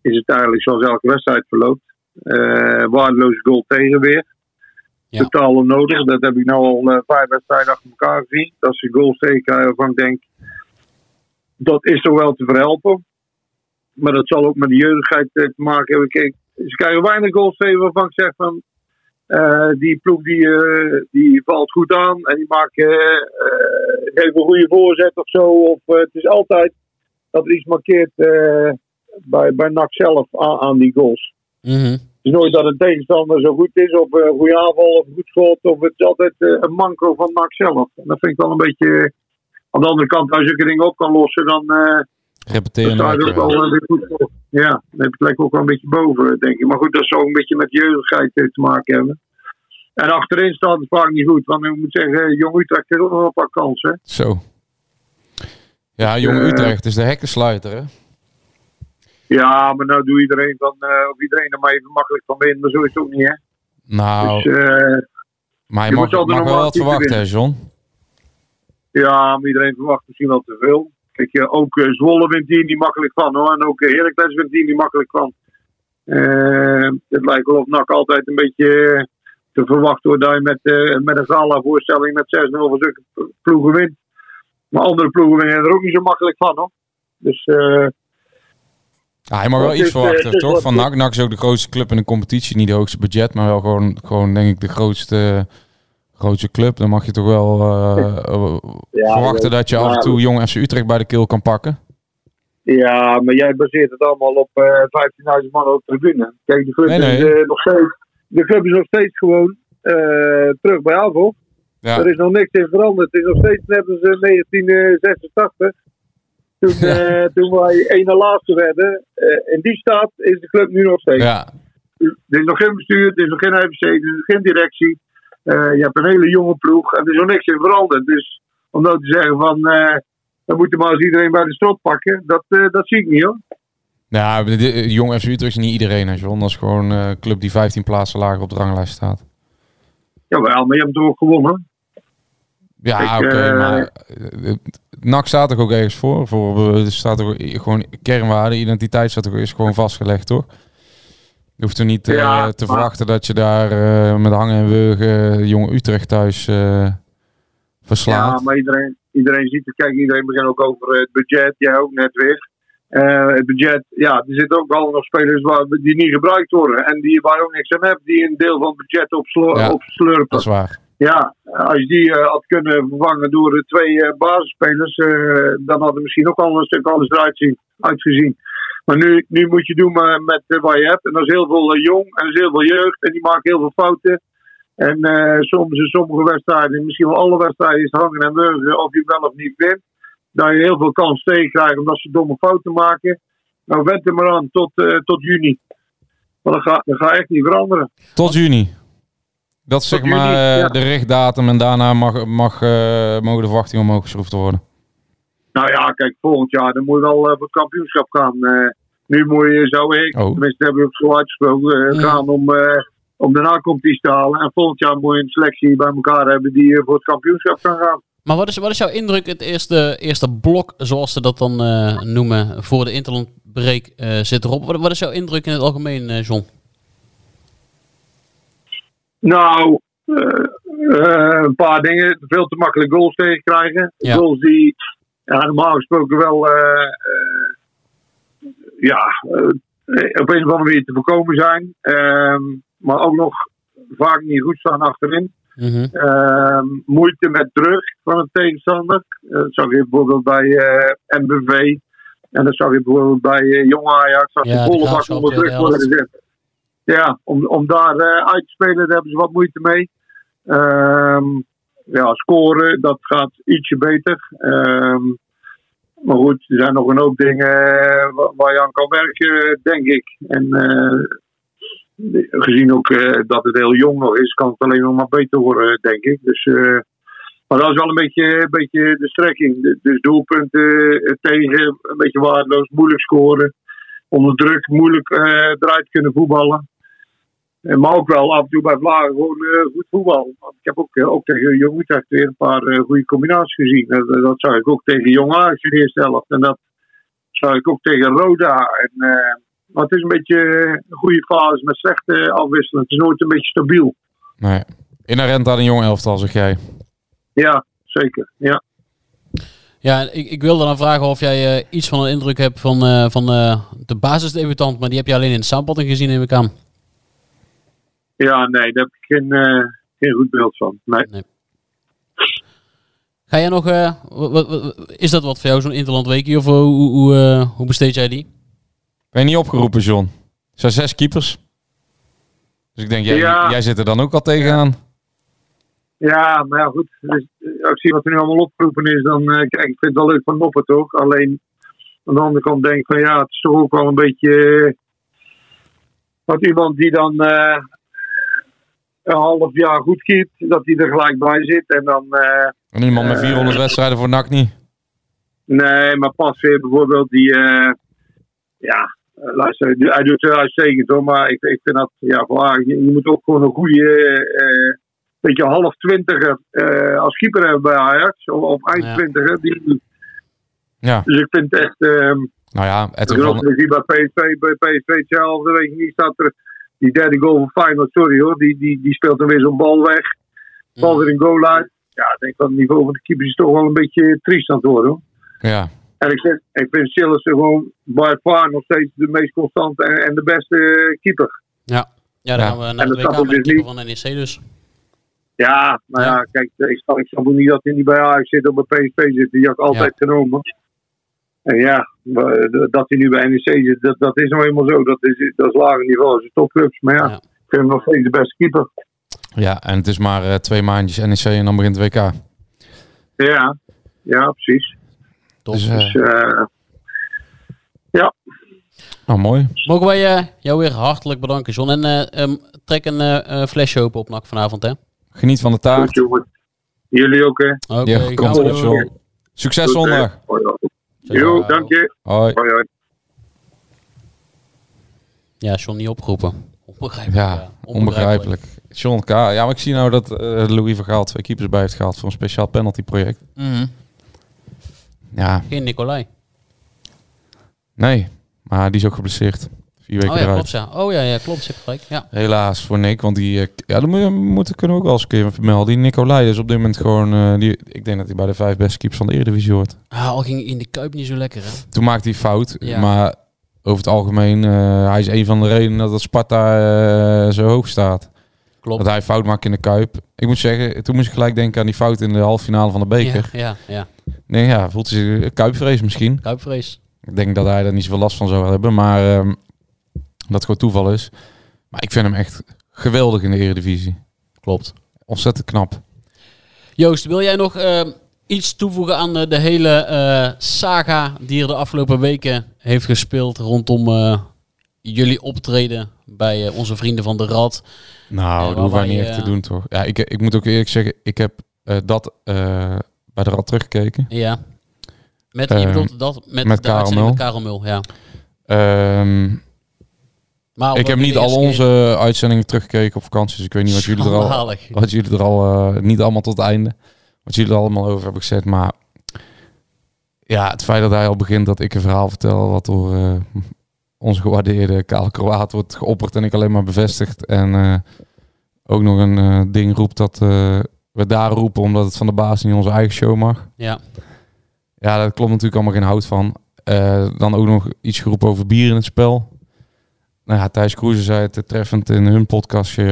is het eigenlijk zoals elke wedstrijd verloopt. Waardeloze goal tegen weer. Ja. Totaal onnodig. Dat heb ik nu al vijf wedstrijden achter elkaar gezien. Dat ze goals tegen krijgen waarvan ik denk, dat is toch wel te verhelpen. maar dat zal ook met de jeugdigheid te maken hebben. Kijk, ze krijgen weinig goals tegen waarvan ik zeg van... eh, die ploeg die, eh, die valt goed aan en die eh, geeft een goede voorzet of zo. Of, het is altijd dat er iets markeert bij, bij NAC zelf aan, aan die goals. Mhm. Het is nooit dat een tegenstander zo goed is, of een goede aanval, of een goed schot. Of het is altijd een manco van NAC zelf. En dat vind ik wel een beetje... Aan de andere kant, als je zulke dingen op kan lossen, dan... eh, Repeteren. er ook. Ja, het lekker ook wel een beetje boven, denk ik. Maar goed, dat zou een beetje met jeugdigheid eh, te maken hebben. En achterin staat het vaak niet goed. Want ik moet zeggen, Jong Utrecht heeft ook nog een paar kansen. Zo. Ja, Jong Eh, Utrecht is de hekkensluiter, hè? Ja, maar nou doe iedereen van, eh, of iedereen er maar even makkelijk van wint. Maar zo is het ook niet, hè. Nou, Dus, eh, maar je mag, mag wel wat verwachten, hè. John? Ja, maar iedereen verwacht misschien wel te veel. Kijk, eh, ook eh, Zwolle wint hier niet makkelijk van hoor. En ook uh, Heracles wint hier niet makkelijk van. Eh, het lijkt wel of NAC altijd een beetje eh, te verwachten wordt dat je met, eh, met een gala-voorstelling met 6-0 van zulke ploegen wint. Maar andere ploegen winnen er ook niet zo makkelijk van hoor. Dus eh, Ja, je mag wel iets eh, verwachten, is toch? Van NAC. NAC is ook de grootste club in de competitie. Niet de hoogste budget, maar wel gewoon, gewoon denk ik, de grootste, grootste club. Dan mag je toch wel eh, eh, Ja, verwachten dat je af en toe jong FC Utrecht bij de keel kan pakken. ja, maar jij baseert het allemaal op eh 15.000 man op de tribune. Kijk, de club, Nee, nee. Is, eh, nog steeds, de club is nog steeds gewoon eh, terug bij Avo. Ja. Er is nog niks in veranderd. Het is nog steeds net als eh, 1986. Toen, eh, toen wij ene laatste werden. Eh, in die staat is de club nu nog steeds. Ja, Er is nog geen bestuur, er is nog geen IVC, er is geen directie. Eh, je hebt een hele jonge ploeg en er is nog niks in veranderd. Dus om nou te zeggen van, eh dan moet je maar eens iedereen bij de strot pakken, dat, eh, dat zie ik niet hoor. ja de, de- jong FC Utrecht is niet iedereen, hè, John. Dat is gewoon eh, een club die 15 plaatsen lager op de ranglijst staat. Jawel, maar je hebt toch ook gewonnen? Ja, oké, eh, maar eh, NAC staat er ook ergens voor. voor eh, er staat er gewoon kernwaarde, identiteit staat er, is gewoon vastgelegd, toch? Je hoeft er niet eh, Ja, te maar- verwachten dat je daar eh, met hangen en wurgen jong Utrecht thuis eh, verslaat. Ja, maar iedereen, iedereen ziet het. Kijk, iedereen begint ook over eh, het budget. Jij ook net weer. Eh, het budget, ja, er zitten ook al nog spelers waar, die niet gebruikt worden. En die waar ook niks aan hebben, die een deel van het budget opslo- Ja, opslurpen. Dat is waar. Ja, als je die eh, had kunnen vervangen door de twee eh, basisspelers, eh, dan had het misschien ook al een stuk anders eruit zien, uitgezien. Maar nu, nu moet je doen met eh, wat je hebt. En dat is heel veel eh, jong en dat is heel veel jeugd. En die maken heel veel fouten. En eh, soms in sommige wedstrijden, misschien wel alle wedstrijden, is hangen en wurgen of je wel of niet wint. Dat je heel veel kans tegen krijgt omdat ze domme fouten maken. Nou, wend er maar aan tot, tot juni. Maar dat gaat, dat gaat echt niet veranderen. Tot juni. Dat is zeg maar juni, ja. de richtdatum en daarna mag, mag, eh, mogen de verwachtingen omhoog geschroefd worden. Nou ja, kijk, volgend jaar dan moet je wel voor het kampioenschap gaan. Nu moet je, zou ik, Oh. tenminste hebben we het zo uitgesproken, eh, Mm. gaan om, eh om de nacompetitie te halen. En volgend jaar moet je een selectie bij elkaar hebben die eh, voor het kampioenschap kan gaan. Maar wat is, wat is jouw indruk, het eerste, eerste blok, zoals ze dat dan eh, noemen, voor de interlandbreak eh zit erop. Wat, wat is jouw indruk in het algemeen, eh, John? Nou, een paar dingen. Veel te makkelijk goals tegenkrijgen. Ja. Goals die ja, normaal gesproken wel eh, eh, ja, eh, op een of andere manier te voorkomen zijn. Ehm, maar ook nog vaak niet goed staan achterin. Mhm. Ehm, moeite met druk van een tegenstander. Eh, dat zag je bijvoorbeeld bij eh MBV. En dat zag je bijvoorbeeld bij eh Jong Ajax. Als Ja, de volle bak onder druk worden gezet. Ja, om, om daar uit te spelen, daar hebben ze wat moeite mee. Ehm, ja, scoren, dat gaat ietsje beter. Maar goed, er zijn nog een hoop dingen eh, wa- waar je aan kan werken, denk ik. En eh, gezien ook eh, dat het heel jong nog is, kan het alleen nog maar beter worden, denk ik. Dus, maar dat is wel een beetje, een beetje de strekking. Dus doelpunten tegen, een beetje waardeloos, moeilijk scoren. Onder druk, moeilijk eruit kunnen voetballen. Eh, Maar ook wel af en toe bij Vlagen gewoon eh, goed voetbal. Want ik heb ook, eh, ook tegen Jong Utrecht weer een paar eh, goede combinaties gezien. En, eh, dat zag ik ook tegen Jong Ajax in de eerste helft. En dat zag ik ook tegen Roda. En, eh, maar het is een beetje een goede fase met slechte afwisseling. Het is nooit een beetje stabiel. Nee. Inherent aan een jong elftal, zeg jij. Ja, zeker. Ja. Ja, ik, ik wilde dan vragen of jij eh, iets van een indruk hebt van, eh, van eh, de basisdebutant, maar die heb je alleen in de samenvatting gezien, neem ik aan. Ja, nee, daar heb ik geen, eh, geen goed beeld van. Nee. Ga jij nog, eh, is dat wat voor jou, zo'n Interland weekje, of eh, hoe, hoe, hoe besteed jij die? Ben je niet opgeroepen, John? Er zijn zes keepers. Dus ik denk, jij, Ja. jij zit er dan ook al tegenaan. Ja, maar ja, goed. Dus, als ik zie wat er nu allemaal opgeroepen is, dan eh, kijk, ik vind het wel leuk van Noppen toch. Alleen aan de andere kant denk ik van ja, het is toch ook wel een beetje. wat iemand die dan eh, een half jaar goed keept, dat hij er gelijk bij zit. En dan. eh, En iemand met 400 wedstrijden voor NAC niet. Nee, maar pas weer bijvoorbeeld die. eh, ja, eh, luister, hij doet het uitstekend hoor. Maar ik, ik vind dat. Ja, voor, je, je moet ook gewoon een goede. eh beetje half twintiger eh, als keeper hebben bij Ajax. Of, of eind Ja. twintiger. Die, Ja. dus ik vind het echt. ehm Nou ja, dat hij bij PSV, bij PSV hetzelfde. Weet je niet, staat er. Die derde goal van Feyenoord, sorry hoor. Die, die, die speelt dan weer zo'n bal weg. Bal weer een goal uit. Ja, ik denk dat het niveau van de keepers is toch wel een beetje triest aan het worden hoor. ja. En ik vind, ik vind Sillissen gewoon by far nog steeds de meest constante en, en de beste eh, keeper. Ja, ja dan Ja. gaan we En naar de dat snap WK met de dus keeper van NEC dus. Ja, maar ja, kijk, ik snap, ik snap ook niet dat hij niet bij Ajax zit of bij PSV zit. Die had ik altijd genomen. En ja, we- dat hij nu bij NEC zit, dat, dat is nou eenmaal zo. Dat is, dat is lager niveau, dat is topclubs. Maar ja, ik vind hem nog steeds de beste keeper. ja, en het is maar eh, twee maandjes NEC en dan begint het WK. Ja, ja, precies. Dus, Dus, eh, eh, ja, nou, mooi. Mogen wij eh, jou weer hartelijk bedanken, John. En eh, ehm, trek een eh, eh, flesje open op NAC vanavond, hè? Geniet van de taart. goed. Jullie ook, hè? Oké, Ja, komt. John. Succes zondag. Jo, dank je. Hoi. Hoi, hoi. Ja, John niet opgeroepen. Onbegrijpelijk. Ja, onbegrijpelijk. John K. Ja, maar ik zie nou dat eh, Louis van Gaal twee keepers bij heeft gehaald voor een speciaal penaltyproject. Mhm. Ja, Geen Nicolai. nee. Maar die is ook geblesseerd. Vier weken Oh ja, eruit. klopt ja. Oh ja, ja klopt. Je gelijk. Ja. Helaas voor Nick, want die, eh, ja, dat moet- moeten kunnen we ook wel eens een keer vermelden. Die Nicolai is op dit moment gewoon, eh, die, ik denk dat hij bij de vijf beste keepers van de Eredivisie hoort. Ah, al ging in de Kuip niet zo lekker, hè? Toen maakte hij fout, Ja. maar over het algemeen, eh, hij is een van de redenen dat het Sparta zo hoog staat. Klopt. Dat hij fout maakt in de Kuip. Ik moet zeggen, toen moest ik gelijk denken aan die fout in de halve finale van de beker. Ja, ja, ja. Nee, ja, voelt hij zich Kuipvrees misschien. Kuipvrees. Ik denk dat hij er niet zoveel last van zou hebben, maar ehm, dat het gewoon toeval is. Maar ik vind hem echt geweldig in de Eredivisie. Klopt. Ontzettend knap. Joost, wil jij nog eh, iets toevoegen aan eh, de hele eh, saga die er de afgelopen weken heeft gespeeld rondom eh, jullie optreden bij eh, onze vrienden van de Rad? Nou, dat hoeven wij niet echt te doen, toch? Ja, ik, ik moet ook eerlijk zeggen, ik heb eh, dat eh, bij de Rad teruggekeken. Ja. Met, je Ehm, bedoelt dat met, met de Karel Mul. met Karel Mul, ja. Ehm, Maar ik heb niet al onze uitzendingen teruggekeken op vakantie, dus ik weet niet wat jullie er al, wat jullie er al eh, niet allemaal tot het einde, wat jullie er allemaal over hebben gezet. Maar ja, het feit dat hij al begint dat ik een verhaal vertel wat door eh, onze gewaardeerde Kale Kroaat wordt geopperd en ik alleen maar bevestigd. En eh, ook nog een eh, ding roept dat eh, we daar roepen omdat het van de baas niet onze eigen show mag. Ja. Ja, daar klopt natuurlijk allemaal geen hout van. Eh, dan ook nog iets geroepen over bier in het spel. Nou ja, Thijs Kroeze zei het treffend in hun podcastje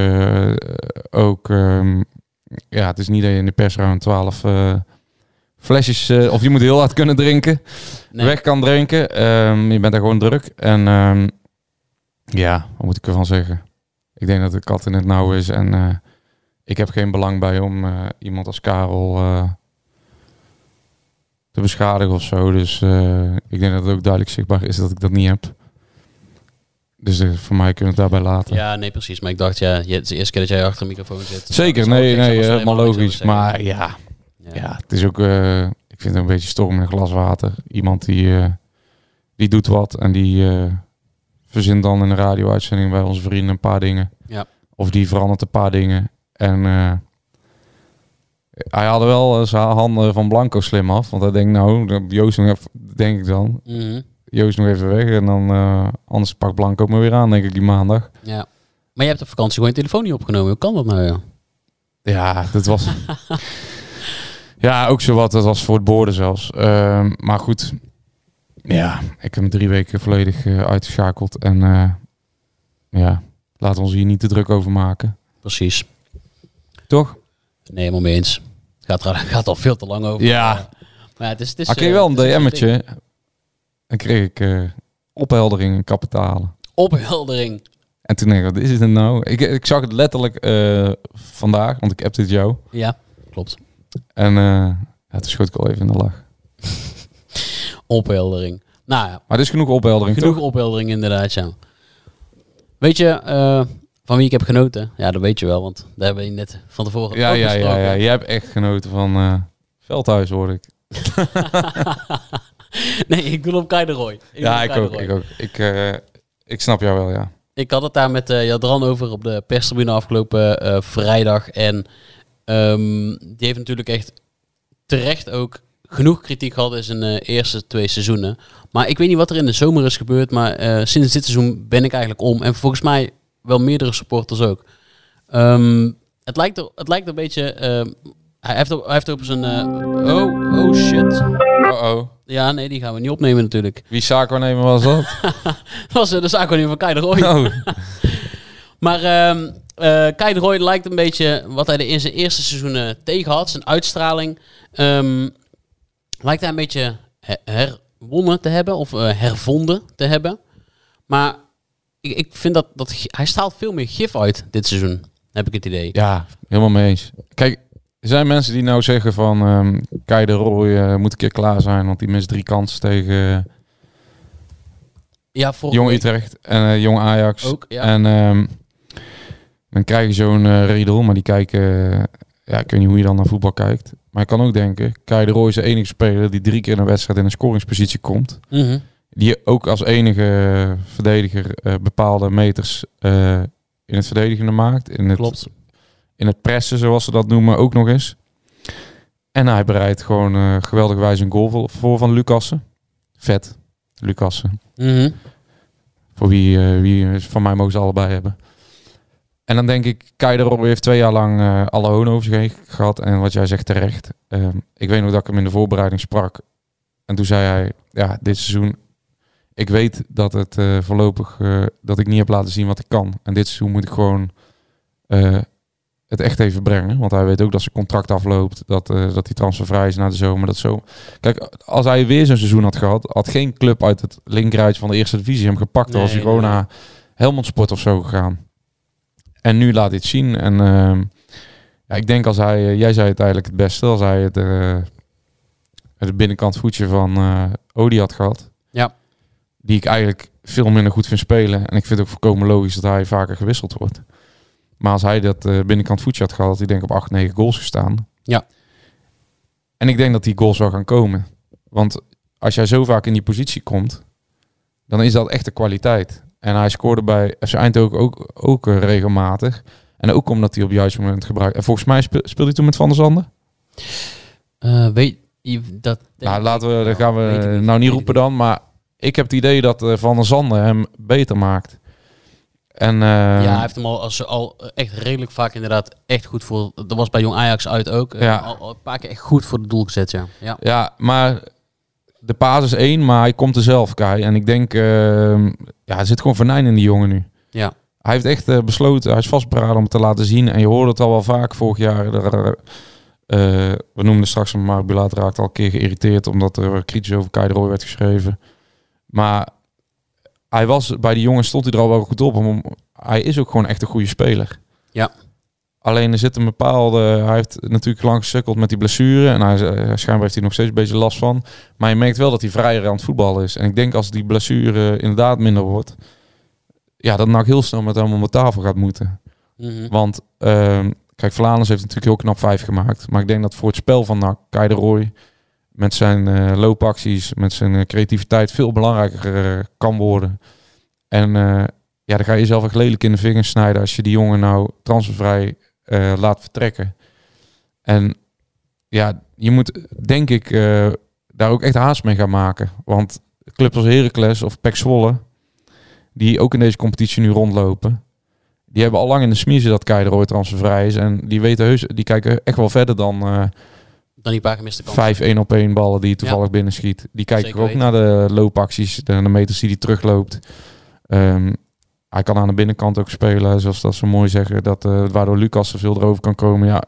eh, ook. ehm, ja, het is niet dat je in de persruimte 12 eh, flesjes, eh, of je moet heel hard kunnen drinken, Nee. weg kan drinken. Ehm, je bent daar gewoon druk. En ehm, ja, wat moet ik ervan zeggen? Ik denk dat de kat in het nauw is en eh, ik heb geen belang bij om eh, iemand als Karel eh, te beschadigen of zo. Dus eh, ik denk dat het ook duidelijk zichtbaar is dat ik dat niet heb. Dus eh, voor mij kunnen we het daarbij laten. Ja, nee, precies. Maar ik dacht, ja, het is de eerste keer dat jij achter een microfoon zit. Zeker, nee, nee, we helemaal logisch. Maar ja, ja. het is ook, eh, ik vind het een beetje storm in een glas water. Iemand die, eh, die doet wat en die eh, verzint dan in een radio-uitzending bij onze vrienden een paar dingen. Ja. Of die verandert een paar dingen. En eh, hij haalde wel eh, zijn handen van Blanco slim af. Want hij denkt, nou, Joost denk ik dan. Mhm. Joost nog even weg en dan eh, anders pakt Blanco me weer aan, denk ik, die maandag. Ja. Maar je hebt op vakantie gewoon je telefoon niet opgenomen. Hoe kan dat nou, joh? Ja, dat was. Ja, ook zo wat. Dat was voor het borden zelfs. Ehm, maar goed. Ja, ik heb hem drie weken volledig eh, uitgeschakeld. En eh, ja, laten we ons hier niet te druk over maken. Precies. Toch? Nee, helemaal mee eens. Gaat, er, gaat al veel te lang over. Ja. Maar ja, het is, het is, eh, wel een. DM'tje. En kreeg ik eh, opheldering en kapitalen. Opheldering. En toen denk ik, wat is het nou? Ik, ik zag het letterlijk eh, vandaag, want ik heb dit jou. Ja, klopt. En eh ja, toen schoot ik al even in de lach. Opheldering. Nou ja, Maar het is genoeg opheldering, genoeg toch? opheldering inderdaad, ja. Weet je, van wie ik heb genoten? Ja, dat weet je wel, want daar hebben we net van tevoren Ja, ja, ja, ja. Jij hebt echt genoten van Veldhuis, hoor ik. nee, ik doe op Kai de Roy. Ik ja, ik ook, ik ook. Ik, eh, ik snap jou wel, ja. Ik had het daar met eh, Jadran over op de perstribune afgelopen eh, vrijdag. En ehm, die heeft natuurlijk echt terecht ook genoeg kritiek gehad in zijn eerste twee seizoenen. Maar ik weet niet wat er in de zomer is gebeurd. Maar sinds dit seizoen ben ik eigenlijk om. En volgens mij wel meerdere supporters ook. Ehm, het, lijkt er, het lijkt een beetje... ehm, hij, heeft op, hij heeft op zijn... oh, oh shit. Oh-oh. Ja, nee, die gaan we niet opnemen natuurlijk. Wie zaakwaarnemer was dat? Dat was eh, de zaak van Kai de Roy. oh. Maar Kai de Roy lijkt een beetje wat hij er in zijn eerste seizoenen tegen had. Zijn uitstraling. ehm, lijkt hij een beetje he- herwonnen te hebben. Of eh, hervonden te hebben. Maar ik, ik vind dat, dat... Hij straalt veel meer gif uit dit seizoen. Heb ik het idee. Ja, helemaal mee eens. Kijk, er zijn mensen die nou zeggen van... Kai de Roy moet een keer klaar zijn, want die mist drie kansen tegen Ja, voor Jong Utrecht en eh, Jong Ajax. Ook, ja. En ehm, dan krijg je zo'n eh riedel, maar die kijken... ja, ik weet niet hoe je dan naar voetbal kijkt. Maar ik kan ook denken, Kai de Roy is de enige speler die drie keer in een wedstrijd in een scoringspositie komt. Mhm. Die ook als enige verdediger eh, bepaalde meters in het verdedigende maakt. In het, Klopt. In het pressen, zoals ze dat noemen, ook nog eens. En hij bereidt gewoon eh geweldig wijze een goal voor, van Lucassen. Vet, Lucassen. Mhm. Voor wie, eh, wie van mij mogen ze allebei hebben. En dan denk ik, Kai de Roy heeft twee jaar lang eh, alle hoon over zich heen gehad. En wat jij zegt terecht. Ehm, ik weet nog dat ik hem in de voorbereiding sprak. En toen zei hij, ja, dit seizoen... Ik weet dat het voorlopig... dat ik niet heb laten zien wat ik kan. En dit seizoen moet ik gewoon het echt even brengen. Want hij weet ook dat zijn contract afloopt. Dat, eh, dat hij transfervrij is na de zomer. Dat zo. Kijk, als hij weer zo'n seizoen had gehad... had geen club uit het linkerrijtje van de eerste divisie hem gepakt. Dan was hij gewoon naar Helmond Sport of zo gegaan. En nu laat hij het zien. En ehm, ja, ik denk als hij... eh, jij zei het eigenlijk het beste. Als hij het, eh, het binnenkant voetje van eh Odi had gehad. Ja. Die ik eigenlijk veel minder goed vind spelen. En ik vind het ook volkomen logisch dat hij vaker gewisseld wordt. Maar als hij dat eh, binnenkant voetje had gehad, had hij denk ik op 8, 9 goals gestaan. Ja. En ik denk dat die goals wel gaan komen. Want als jij zo vaak in die positie komt, dan is dat echt een kwaliteit. En hij scoorde bij FC Eindhoven ook, ook eh, regelmatig. En ook omdat hij op het juiste moment gebruikt. En volgens mij speel- speelde hij toen met Van der Zanden. Eh, weet je dat... Nou, laten we, dat gaan we nou niet roepen dan. Maar ik heb het idee dat Van der Zanden hem beter maakt. En, eh, Ja, hij heeft hem al, als, al echt redelijk vaak inderdaad echt goed voor... Dat was bij Jong Ajax uit ook. eh, Ja. Al, al een paar keer echt goed voor het doel gezet, ja. ja. Ja, maar de paas is één, maar hij komt er zelf, Kai. En ik denk, ehm, ja, er zit gewoon venijn in die jongen nu. Ja. Hij heeft echt eh, besloten, hij is vastberaden om het te laten zien. En je hoorde het al wel vaak vorig jaar. Er, eh, we noemden straks, maar Bulaat raakte al een keer geïrriteerd omdat er kritisch over Kai de Roy werd geschreven. Maar hij was, bij die jongens stond hij er al wel goed op. Om, hij is ook gewoon echt een goede speler. Ja. Alleen er zit een bepaalde... Hij heeft natuurlijk lang gesukkeld met die blessure. En hij, eh, schijnbaar heeft hij nog steeds een beetje last van. Maar je merkt wel dat hij vrijer aan het voetballen is. En ik denk als die blessure inderdaad minder wordt... Ja, dat NAC heel snel met hem om de tafel gaat moeten. Mhm. Want, ehm, kijk, Vlaanders heeft natuurlijk heel knap vijf gemaakt. Maar ik denk dat voor het spel van NAC, Kai de Roy... met zijn eh, loopacties, met zijn eh, creativiteit... veel belangrijker eh, kan worden. En ja, dan ga je jezelf echt lelijk in de vingers snijden... als je die jongen nou transfervrij laat vertrekken. En ja, je moet, denk ik, daar ook echt haast mee gaan maken. Want clubs als Heracles of Pek Zwolle... die ook in deze competitie nu rondlopen... Die hebben al lang in de smiezen dat Kai de Roy transfervrij is. En die weten heus, die kijken echt wel verder dan, Dan die paar gemiste kansen. Vijf één op één ballen die toevallig binnenschiet. Die kijkt Zeker ook weten. naar de loopacties, de, de meters die hij terugloopt. Ehm, hij kan aan de binnenkant ook spelen, zoals dat ze mooi zeggen. Dat, eh, waardoor Lucas er veel erover kan komen. Ja,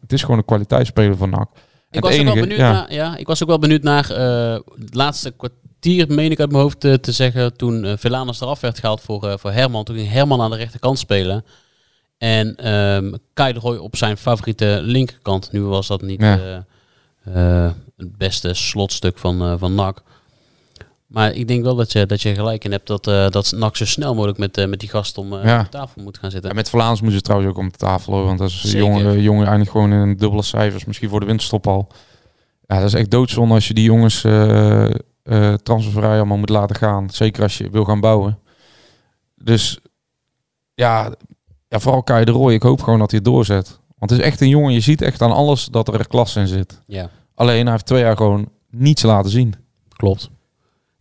het is gewoon een kwaliteitsspeler van NAC. Ik was, ook wel enige, benieuwd ja. naar, ja, ik was ook wel benieuwd naar eh, het laatste kwartier, meen ik uit mijn hoofd te, te zeggen, toen uh, Velanas eraf werd gehaald voor, eh, voor Herman. Toen ging Herman aan de rechterkant spelen. En ehm Kai de Roy op zijn favoriete linkerkant. Nu was dat niet Ja. Eh, het beste slotstuk van, eh, van NAC. Maar ik denk wel dat je, dat je gelijk in hebt dat, eh dat NAC zo snel mogelijk met, met die gast om Ja. op tafel moet gaan zitten. Ja, met Vlaams moeten ze trouwens ook om de tafel. Hoor, want dat is Zeker. jongen, jongen eigenlijk gewoon in dubbele cijfers. Misschien voor de winterstop al. Ja, dat is echt doodzonde als je die jongens eh, transfervrij allemaal moet laten gaan. Zeker als je wil gaan bouwen. Dus ja, ja vooral Kai de Roy. Ik hoop gewoon dat hij het doorzet. Want het is echt een jongen. Je ziet echt aan alles dat er klasse in zit. Ja. Alleen hij heeft twee jaar gewoon niets laten zien. Klopt.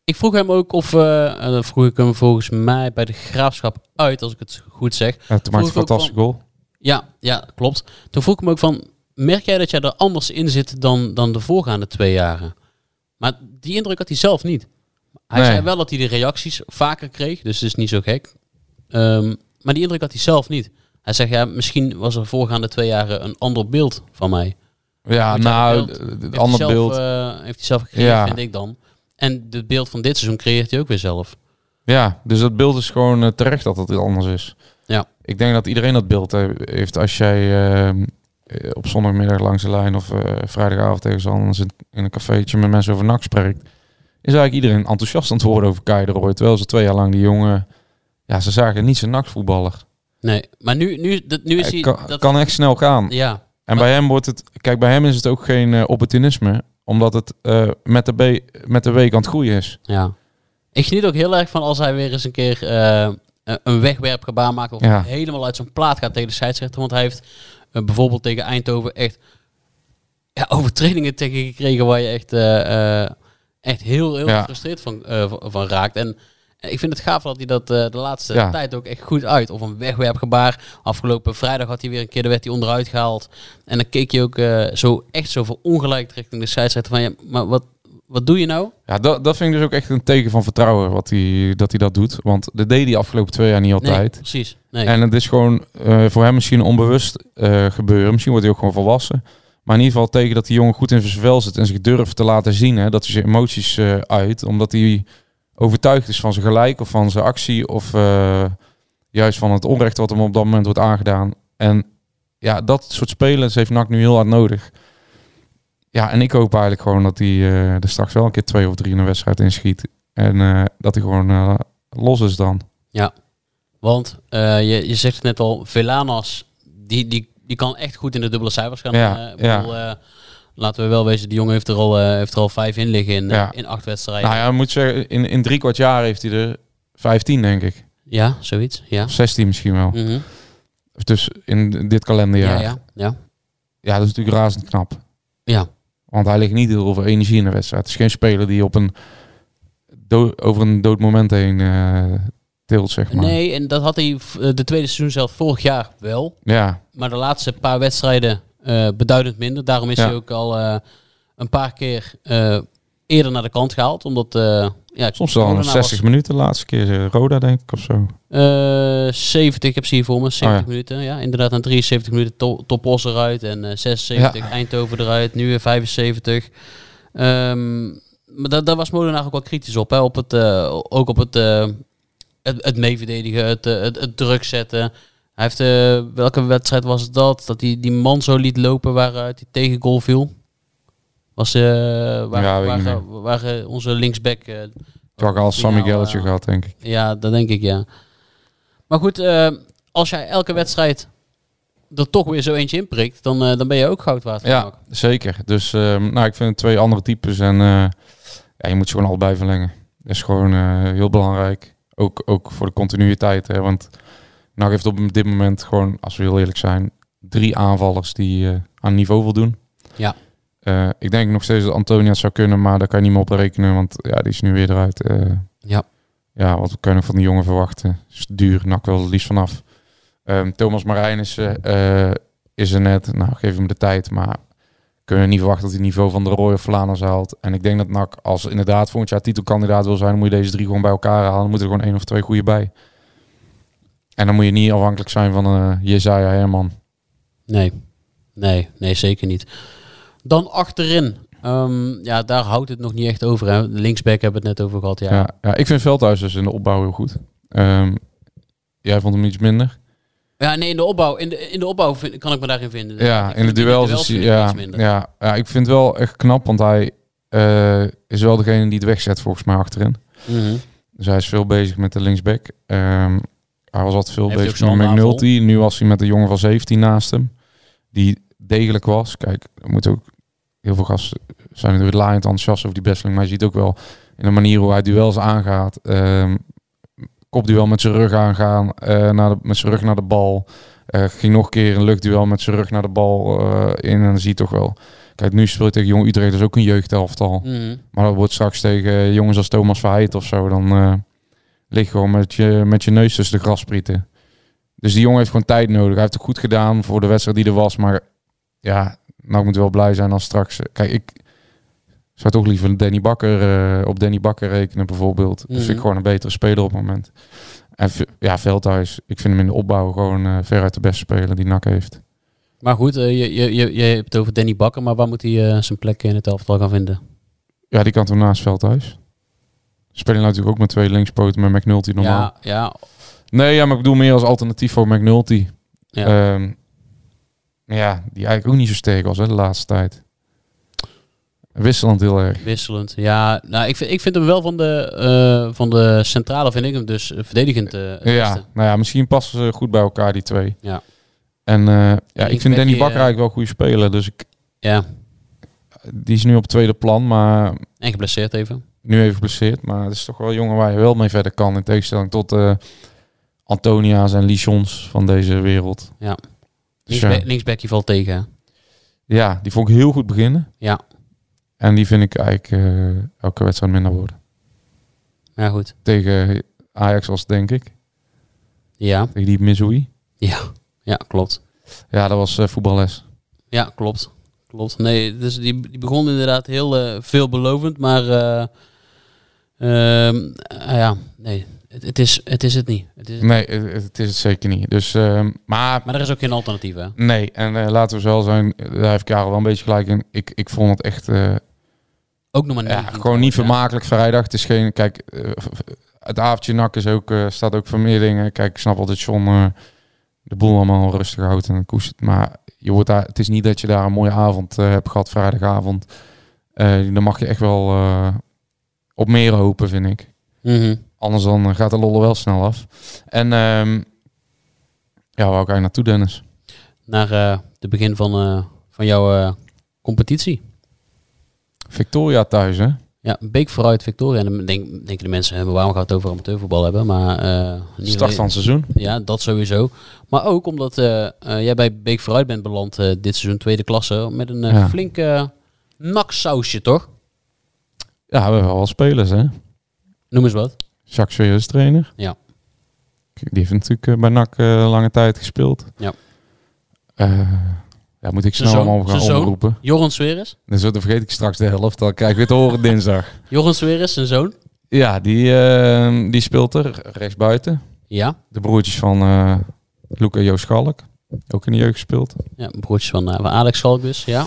Ik vroeg hem ook of, eh, en dan vroeg ik hem volgens mij bij de graafschap uit, als ik het goed zeg. Ja, toen maakte een fantastische goal. Ja, ja, klopt. Toen vroeg ik hem ook van, merk jij dat jij er anders in zit dan, dan de voorgaande twee jaren? Maar die indruk had hij zelf niet. Hij Nee. zei wel dat hij de reacties vaker kreeg, dus het is niet zo gek. Ehm, maar die indruk had hij zelf niet. Hij zegt, ja, misschien was er voorgaande twee jaren een ander beeld van mij. Ja, nou, het ander hij zelf, beeld. eh, heeft hij zelf gecreëerd, Ja. vind ik dan. En het beeld van dit seizoen creëert hij ook weer zelf. Ja, dus dat beeld is gewoon eh, terecht dat het anders is. Ja. Ik denk dat iedereen dat beeld he- heeft als jij eh, eh, op zondagmiddag langs de lijn of vrijdagavond tegen anders in, in een cafeetje met mensen over NAC spreekt. Is eigenlijk iedereen enthousiast aan het worden over Kai de Roy. Terwijl ze twee jaar lang die jongen, ja, ze zagen niet zijn NAC voetballer. Nee, maar nu, nu, dat, nu is hij... kan, dat, kan echt snel gaan. ja, En bij hem wordt het, kijk, bij hem is het ook geen eh, opportunisme, omdat het eh, met, de B, met de week aan het groeien is. ja. Ik geniet ook heel erg van als hij weer eens een keer eh, een wegwerpgebaar maakt. Of Ja. helemaal uit zijn plaat gaat tegen de scheidsrechter. Want hij heeft bijvoorbeeld tegen Eindhoven echt ja, overtredingen tegen gekregen waar je echt, echt heel, heel gefrustreerd van, van, van raakt. En ik vind het gaaf dat hij dat eh, de laatste Ja. tijd ook echt goed uit. Of een wegwerpgebaar. Afgelopen vrijdag had hij weer een keer, de werd hij onderuit gehaald. En dan keek je ook eh, zo echt zo verongelijkt richting de scheidsrechter van, ja, maar wat, wat doe je nou? Ja, dat, dat vind ik dus ook echt een teken van vertrouwen wat hij, dat hij dat doet. Want dat deed hij afgelopen twee jaar niet Nee, altijd. precies. Nee. En het is gewoon eh, voor hem misschien onbewust gebeuren. Misschien wordt hij ook gewoon volwassen. Maar in ieder geval tegen dat die jongen goed in zijn vel zit en zich durft te laten zien. Hè, dat hij zijn emoties uit. Omdat hij overtuigd is van zijn gelijk of van zijn actie. Of eh, juist van het onrecht wat hem op dat moment wordt aangedaan. En ja, dat soort spelers heeft NAC nu heel hard nodig. Ja, en ik hoop eigenlijk gewoon dat hij eh, er straks wel een keer twee of drie in een wedstrijd inschiet. En eh, dat hij gewoon los is dan. Want eh, je, je zegt het net al, Velanas, die, die, die kan echt goed in de dubbele cijfers gaan. Ja, ja. Laten we wel wezen, die jongen heeft er al, eh, heeft er al vijf in liggen in, eh, Ja. in acht wedstrijden. Nou ja, moet zeggen, in, in drie kwart jaar heeft hij er 15, denk ik. Ja, zoiets. Ja. Of 16 misschien wel. Mhm. Dus in dit kalenderjaar. ja, Ja, ja, ja. dat is natuurlijk razend knap. Ja, Want hij ligt niet heel veel energie in de wedstrijd. Het is geen speler die op een do- over een dood moment heen eh tilt, zeg maar. Nee, en dat had hij de tweede seizoen zelf vorig jaar wel. Ja, Maar de laatste paar wedstrijden beduidend minder. Daarom is Ja. hij ook al eh, een paar keer eh, eerder naar de kant gehaald. Omdat, eh ja, soms Molenaar 60 was- minuten. De laatste keer eh, Roda, denk ik, of zo. Eh 70, ik heb ze hier voor me, 70 Oh ja. minuten. Ja, inderdaad, na 73 minuten to Topos eruit en eh 76 Eindhoven eruit, nu weer 75. Ehm, maar daar, daar was Molenaar ook wel kritisch op, hè, op het, eh, ook op het, eh, het, het meeverdedigen, het, eh, het, het druk zetten. Hij heeft, eh, welke wedstrijd was het dat? Dat hij die man zo liet lopen waaruit hij tegen goal viel. Was, eh waar, Ja, waar, eh, onze linksback... eh, had ik al Sammy Gelletje eh, gehad, denk ik. ja, dat denk ik, ja. Maar goed, eh, als jij elke wedstrijd er toch weer zo eentje inprikt, dan, eh, dan ben je ook goud waard. Ja, zeker. Dus ehm, nou, ik vind het twee andere types. En eh, ja, je moet ze gewoon allebei verlengen. Dat is gewoon eh, heel belangrijk. Ook, ook voor de continuïteit. Hè, want NAC heeft op dit moment gewoon, als we heel eerlijk zijn, drie aanvallers die eh, aan niveau voldoen. Ja. Eh, ik denk nog steeds dat Antonia het zou kunnen, maar daar kan je niet meer op rekenen, want ja, die is nu weer eruit. Eh, Ja. Ja, wat kan je nog van die jongen verwachten? Is duur, NAC wel het liefst vanaf. Ehm, Thomas Marijn is, is er net. Nou, geef hem de tijd, maar kunnen we niet verwachten dat hij het niveau van de Roy of Vlaanderen haalt. En ik denk dat NAC, als inderdaad volgend jaar titelkandidaat wil zijn, dan moet je deze drie gewoon bij elkaar halen. Dan moeten er gewoon één of twee goede bij. En dan moet je niet afhankelijk zijn van eh Jezaja Herman. Nee. nee, nee, zeker niet. Dan achterin. Ehm, ja, daar houdt het nog niet echt over. Hè. Linksback hebben we het net over gehad. Ja, Ja. Ja, ik vind Veldhuis dus in de opbouw heel goed. Ehm, jij vond hem iets minder. Ja, nee, in de opbouw, in de, in de opbouw vind- kan ik me daarin vinden. Ja, in de duels is ja, iets minder. ja, ja, ik vind het wel echt knap, want hij eh, is wel degene die het wegzet volgens mij achterin. Mhm. Dus hij is veel bezig met de linksback. Ehm, hij was altijd veel bezig met McNulty. Nu was hij met een jongen van 17 naast hem. Die degelijk was. Kijk, er moet ook heel veel gasten zijn natuurlijk laaiend enthousiast over die besteling. Maar je ziet ook wel in de manier hoe hij duels aangaat. ehm kopduel met zijn rug aangaan. eh, naar de, met zijn rug naar de bal. Eh, ging nog een keer een luchtduel met zijn rug naar de bal eh, in. En dan zie je toch wel. Kijk, nu speelt tegen Jong Utrecht. Is ook een jeugdelftal. Mhm. Maar dat wordt straks tegen jongens als Thomas Verheid of zo. Dan eh lig je gewoon met je, met je neus tussen de grasprieten. Dus die jongen heeft gewoon tijd nodig. Hij heeft het goed gedaan voor de wedstrijd die er was. Maar ja, nou ik moet wel blij zijn als straks... Kijk, ik zou toch liever Danny Bakker, eh, op Danny Bakker rekenen bijvoorbeeld. Dat vind Mhm. ik gewoon een betere speler op het moment. En ja, Veldhuis, ik vind hem in de opbouw gewoon eh, veruit de beste speler die NAC heeft. Maar goed, eh, je, je, je, je hebt het over Danny Bakker, maar waar moet hij eh, zijn plek in het elftal gaan vinden? Ja, die kan toen naast Veldhuis. Spelen natuurlijk ook met twee linkspoten met McNulty normaal. Ja, ja, Nee, ja, maar ik bedoel meer als alternatief voor McNulty. ja. Ehm, ja, die eigenlijk ook niet zo sterk was hè, de laatste tijd. Wisselend heel erg. wisselend. Ja, nou, ik vind, ik vind hem wel van de, eh, van de centrale, vind ik hem dus eh, verdedigend het Ja, beste. nou ja, misschien passen ze goed bij elkaar, die twee. Ja. En ja, ik vind Danny Bakker eigenlijk wel een goede speler. Dus ik, Ja, die is nu op tweede plan, maar en geblesseerd even. Nu even geblesseerd. Maar het is toch wel een jongen waar je wel mee verder kan. In tegenstelling tot eh Antonia's en Lichons van deze wereld. Ja. Dus Linksback, valt tegen. hè? ja, die vond ik heel goed beginnen. Ja. En die vind ik eigenlijk eh, elke wedstrijd minder worden. Ja, goed. Tegen Ajax was denk ik. Ja, Tegen die Missouri. ja, ja klopt. Ja, dat was eh, voetballes. Ja, klopt. Klopt. Nee, dus die, die begon inderdaad heel veelbelovend, maar eh, ehm, ah ja, nee, het, het, is, het is het niet. Het is, Nee, het, het is het zeker niet. Dus, ehm, maar Maar er is ook geen alternatief, hè? nee, en eh, laten we zo zijn, daar heeft Karel wel een beetje gelijk in. Ik, ik vond het echt eh, Ook nog maar ja, 19 gewoon niet ja. vermakelijk vrijdag. Het is geen, kijk, eh, het avondje nak is ook, staat ook voor meer dingen. Kijk, ik snap wel dat John de boel allemaal rustig houdt en koestert. Maar je wordt daar, het is niet dat je daar een mooie avond hebt gehad, vrijdagavond. Dan mag je echt wel op meer hopen, vind ik. Mhm. Anders dan eh, gaat de lollen wel snel af. En ehm ja, waar ga je naartoe, Dennis? Naar eh, de begin van, eh, van jouw competitie. Victoria thuis, hè? Ja, Beek vooruit Victoria. En dan denk, denken de mensen, waarom gaat het over amateurvoetbal hebben? Maar niet Start van het seizoen. Ja, dat sowieso. Maar ook omdat jij bij Beek vooruit bent beland dit seizoen tweede klasse. Met een Ja. flink eh, naksausje, toch? Ja, we hebben wel spelers, hè? Noem eens wat. Jacques Veer is trainer. Ja. Die heeft natuurlijk eh, bij NAC eh, lange tijd gespeeld. Ja. Eh, ja, moet ik snel zoon- allemaal gaan zoon? omroepen. Joran Sweres. Dus dan vergeet ik straks de helft. Dan krijg ik weer te horen dinsdag. Joran Sweres, zijn zoon. Ja, die, eh, die speelt er rechtsbuiten. Ja. De broertjes van eh Luca Joost Schalk. Ook in de jeugd gespeeld. ja broertjes van, van Alex Schalk dus. Ja.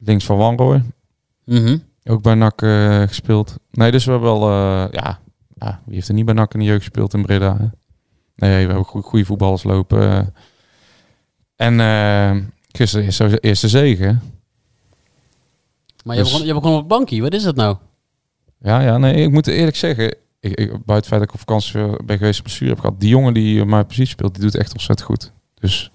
Links van Wanrooy. Mhm. Ook bij NAC eh, gespeeld. Nee, dus we hebben wel... eh, ja, ja, wie heeft er niet bij NAC in de jeugd gespeeld in Breda? Hè? Nee, we hebben goede, goede voetballers lopen. eh. En gisteren is zo eerste zege. Maar je, Dus- begon, je begon op het bankje. Wat is dat nou? Ja, ja, nee, ik moet eerlijk zeggen... Ik, ik, buiten het feit dat ik op vakantie ben geweest op bestuur heb gehad... Die jongen die op mijn positie speelt, die doet echt ontzettend goed. Dus...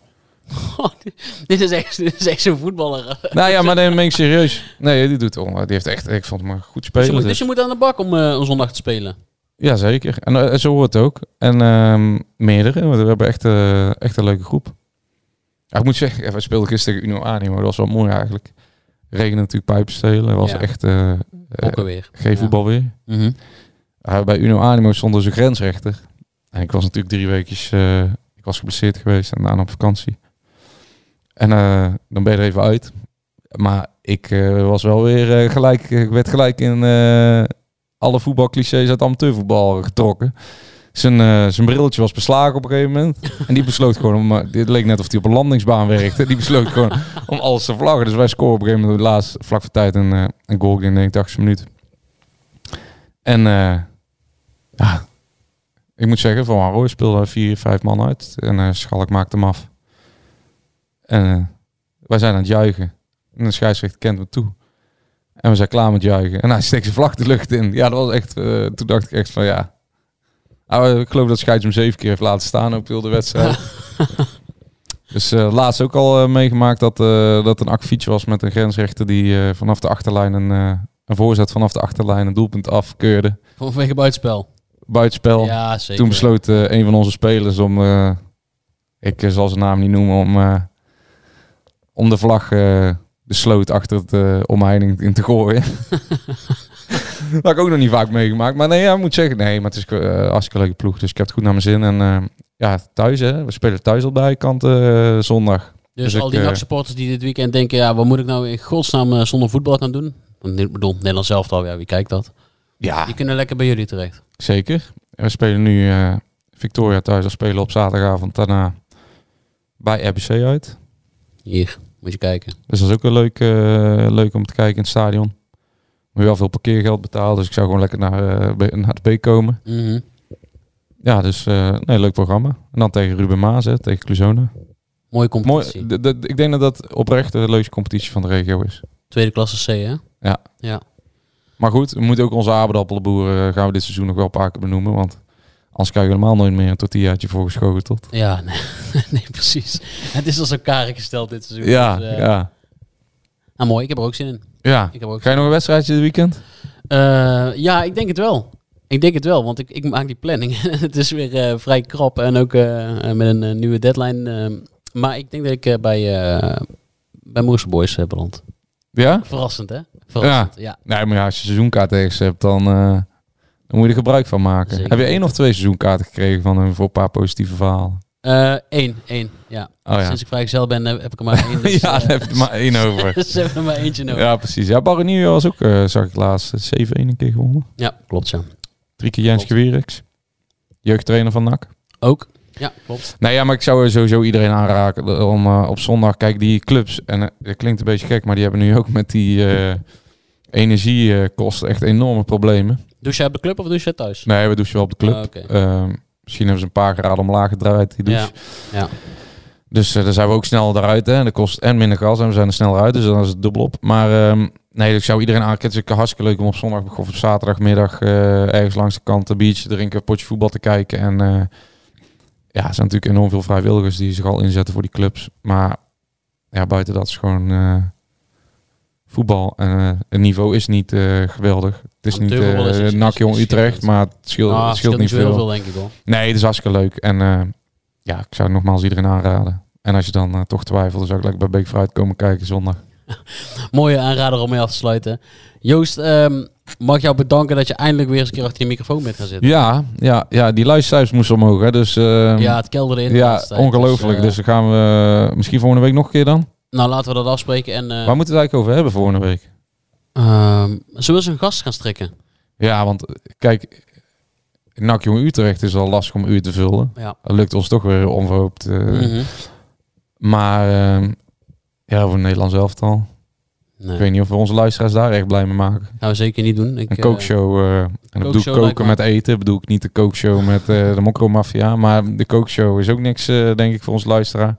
dit is echt, dit is echt zo'n voetballer. nou ja, maar dan ben ik serieus. Nee, die doet het. Die heeft echt... Ik vond hem een goed Dus spelen. je, moet, dus- dus je moet aan de bak om eh, een zondag te spelen. Ja, zeker. En eh, zo hoort het ook. En ehm, meerdere. want We hebben echt, eh, echt een leuke groep. Ja, ik moet zeggen, we speelden gisteren Uno Animo. Dat was wel mooi eigenlijk. Regen natuurlijk pijpenstelen. Dat was Ja. echt alweer. geen voetbal weer. Mhm. Bij Uno Animo stond dus een grensrechter. En ik was natuurlijk drie eh, ik was geblesseerd geweest en daarna op vakantie. En eh, dan ben je er even uit. Maar ik eh, was wel weer eh, gelijk, ik werd gelijk in alle voetbalclichés uit amateurvoetbal getrokken. Zijn, zijn brilletje was beslagen op een gegeven moment. En die besloot gewoon om, dit leek net of hij op een landingsbaan werkte. Die besloot gewoon om alles te vlaggen. Dus wij scoren op een gegeven moment laatst, vlak voor tijd, een, een goal in de 89 minuut. En ja, ik moet zeggen, Van Wanrooy speelde vier, vijf man uit. En Schalk maakte hem af. En eh, wij zijn aan het juichen. En de scheidsrechter kent me toe. En we zijn klaar met juichen. En hij steekt zijn vlag de lucht in. Ja, dat was echt... eh, toen dacht ik echt van ja... Nou, ik geloof dat Scheids hem zeven keer heeft laten staan op heel de wedstrijd. dus eh, laatst ook al meegemaakt dat, dat een akkefietje was met een grensrechter die vanaf de achterlijn een, een voorzet vanaf de achterlijn een doelpunt afkeurde. Vanwege buitenspel. Buitenspel. Ja, zeker. Toen besloot een van onze spelers om, ik zal zijn naam niet noemen, om, om de vlag eh, de sloot achter het eh, omheining in te gooien. dat heb ik ook nog niet vaak meegemaakt. Maar nee, ja, ik moet zeggen, nee, maar het is uh, hartstikke leuke ploeg. Dus ik heb het goed naar mijn zin. En eh, ja, thuis hè, we spelen thuis al bij kant eh, zondag. Dus, Dus al die eh, NAC-supporters die dit weekend denken, ja, wat moet ik nou in godsnaam eh, zonder voetbal gaan doen? Ik bedoel, Nederland zelf al, ja, wie kijkt dat? Ja, Die kunnen lekker bij jullie terecht. zeker. En we spelen nu eh, Victoria thuis. We spelen op zaterdagavond daarna bij RBC uit. Hier, moet je kijken. Dus dat is ook wel leuk, eh, leuk om te kijken in het stadion. Moet je wel veel parkeergeld betalen, dus ik zou gewoon lekker naar, eh, naar de B komen. Mhm. Ja, dus eh nee, leuk programma. En dan tegen Ruben Maas, hè, tegen Cluzona. Mooie competitie. Mooi, ik denk dat dat oprecht de leukste competitie van de regio is. Tweede klasse C, hè? Ja. Ja. Maar goed, we moeten ook onze aardappelenboeren, eh, gaan we dit seizoen nog wel een paar keer benoemen. Want anders krijg je helemaal nooit meer een tortillaatje voorgeschoteld. Ja, nee, nee, precies. Het is al zo karig gesteld dit seizoen. Ja, dus, eh, ja. Nou, mooi. Ik heb er ook zin in. Ja. Ik heb ook Ga je nog een wedstrijdje dit weekend? Eh, ja, ik denk het wel. Ik denk het wel, want ik, ik maak die planning. het is weer eh, vrij krap en ook met een nieuwe deadline. maar ik denk dat ik bij, eh bij Moerse Boys heb beland. Ja? Verrassend, hè? Verrassend, ja. Nee, maar ja, als je seizoenkaart ergens hebt, dan, dan moet je er gebruik van maken. Zeker. Heb je één of twee seizoenkaarten gekregen van hun voor een paar positieve verhalen? Eén, één, ja. Oh, ja. Sinds ik vrijgezel ben, eh, heb ik er maar één. Dus, ja, eh, daar heb je er maar één over. dus we hebben er maar eentje nodig. Ja, precies. Ja, Barrenier was ook, eh, zag ik laatst, eh, 7-1 een keer gewonnen. Ja, klopt zo. Drie keer Jens. Gewierix. Jeugdtrainer van NAC. Ook? Ja, klopt. Nee, ja, maar ik zou sowieso iedereen aanraken om eh, op zondag, kijk, die clubs, en eh, het klinkt een beetje gek, maar die hebben nu ook met die eh, energiekosten echt enorme problemen. Douche jij op de club of douche jij thuis? Nee, we douchen wel op de club. Ah. Ehm, misschien hebben ze een paar graden omlaag gedraaid, die douche. Ja, ja. Dus eh, dan zijn we ook sneller eruit. Hè. En dat kost en minder gas en we zijn er sneller uit. Dus dan is het dubbel op. Maar ehm, nee, ik zou iedereen aanraken. Het is hartstikke leuk om op zondag of op zaterdagmiddag eh, ergens langs de kant een biertje te drinken, een potje voetbal te kijken. En eh, ja, er zijn natuurlijk enorm veel vrijwilligers die zich al inzetten voor die clubs. Maar ja, buiten dat is gewoon voetbal. En eh, het niveau is niet eh, geweldig. Het is niet uh, NAC Jong Utrecht, maar het scheelt, het scheelt niet veel. veel, denk ik hoor. Nee, het is hartstikke leuk. En ja, ik zou nogmaals iedereen aanraden. En als je dan toch twijfelt, dan zou ik lekker bij Beek Fruit komen kijken zondag. Mooie aanrader om mee af te sluiten. Joost, ehm, mag ik jou bedanken dat je eindelijk weer eens een keer achter die microfoon bent gaan zitten. Ja, ja, ja die luistercijfers moesten omhoog. Hè, dus, eh, Ja, het kelderde in. Ja, tijd. ongelooflijk. Dus, Dus, dan gaan we misschien volgende week nog een keer dan. Nou, laten we dat afspreken. En, eh, Waar moeten we het eigenlijk over hebben volgende week? ehm, zullen we eens een gast gaan strikken? Ja, want kijk, NAC Jong Utrecht is al lastig om uur te vullen. Ja. Dat lukt ons toch weer onverhoopt. eh. Mhm. Maar ehm, ja, voor Nederland zelf al. Nee, Ik weet niet of we onze luisteraars daar echt blij mee maken. gaan we zeker niet doen. Ik, Een eh, kookshow. eh, en dan bedoel ik koken me- met eten. bedoel ik niet de kookshow met eh, de mokromafia. Maar de kookshow is ook niks, denk ik, voor onze luisteraar.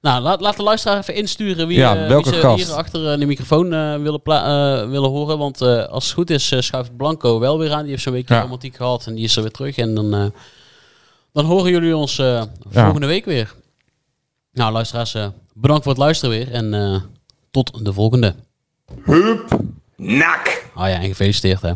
Nou, laat, laat de luisteraar even insturen wie, Ja, eh, welke wie ze gast? hier achter eh, de microfoon eh, willen, eh, willen horen. Want eh, als het goed is, eh, schuift Blanco wel weer aan. Die heeft zo'n weekje Ja. romantiek gehad en die is er weer terug. En dan, eh, dan horen jullie ons eh, volgende week weer. Nou, luisteraars, eh, bedankt voor het luisteren weer. En eh, tot de volgende. Nak. Ah ja, en gefeliciteerd hè.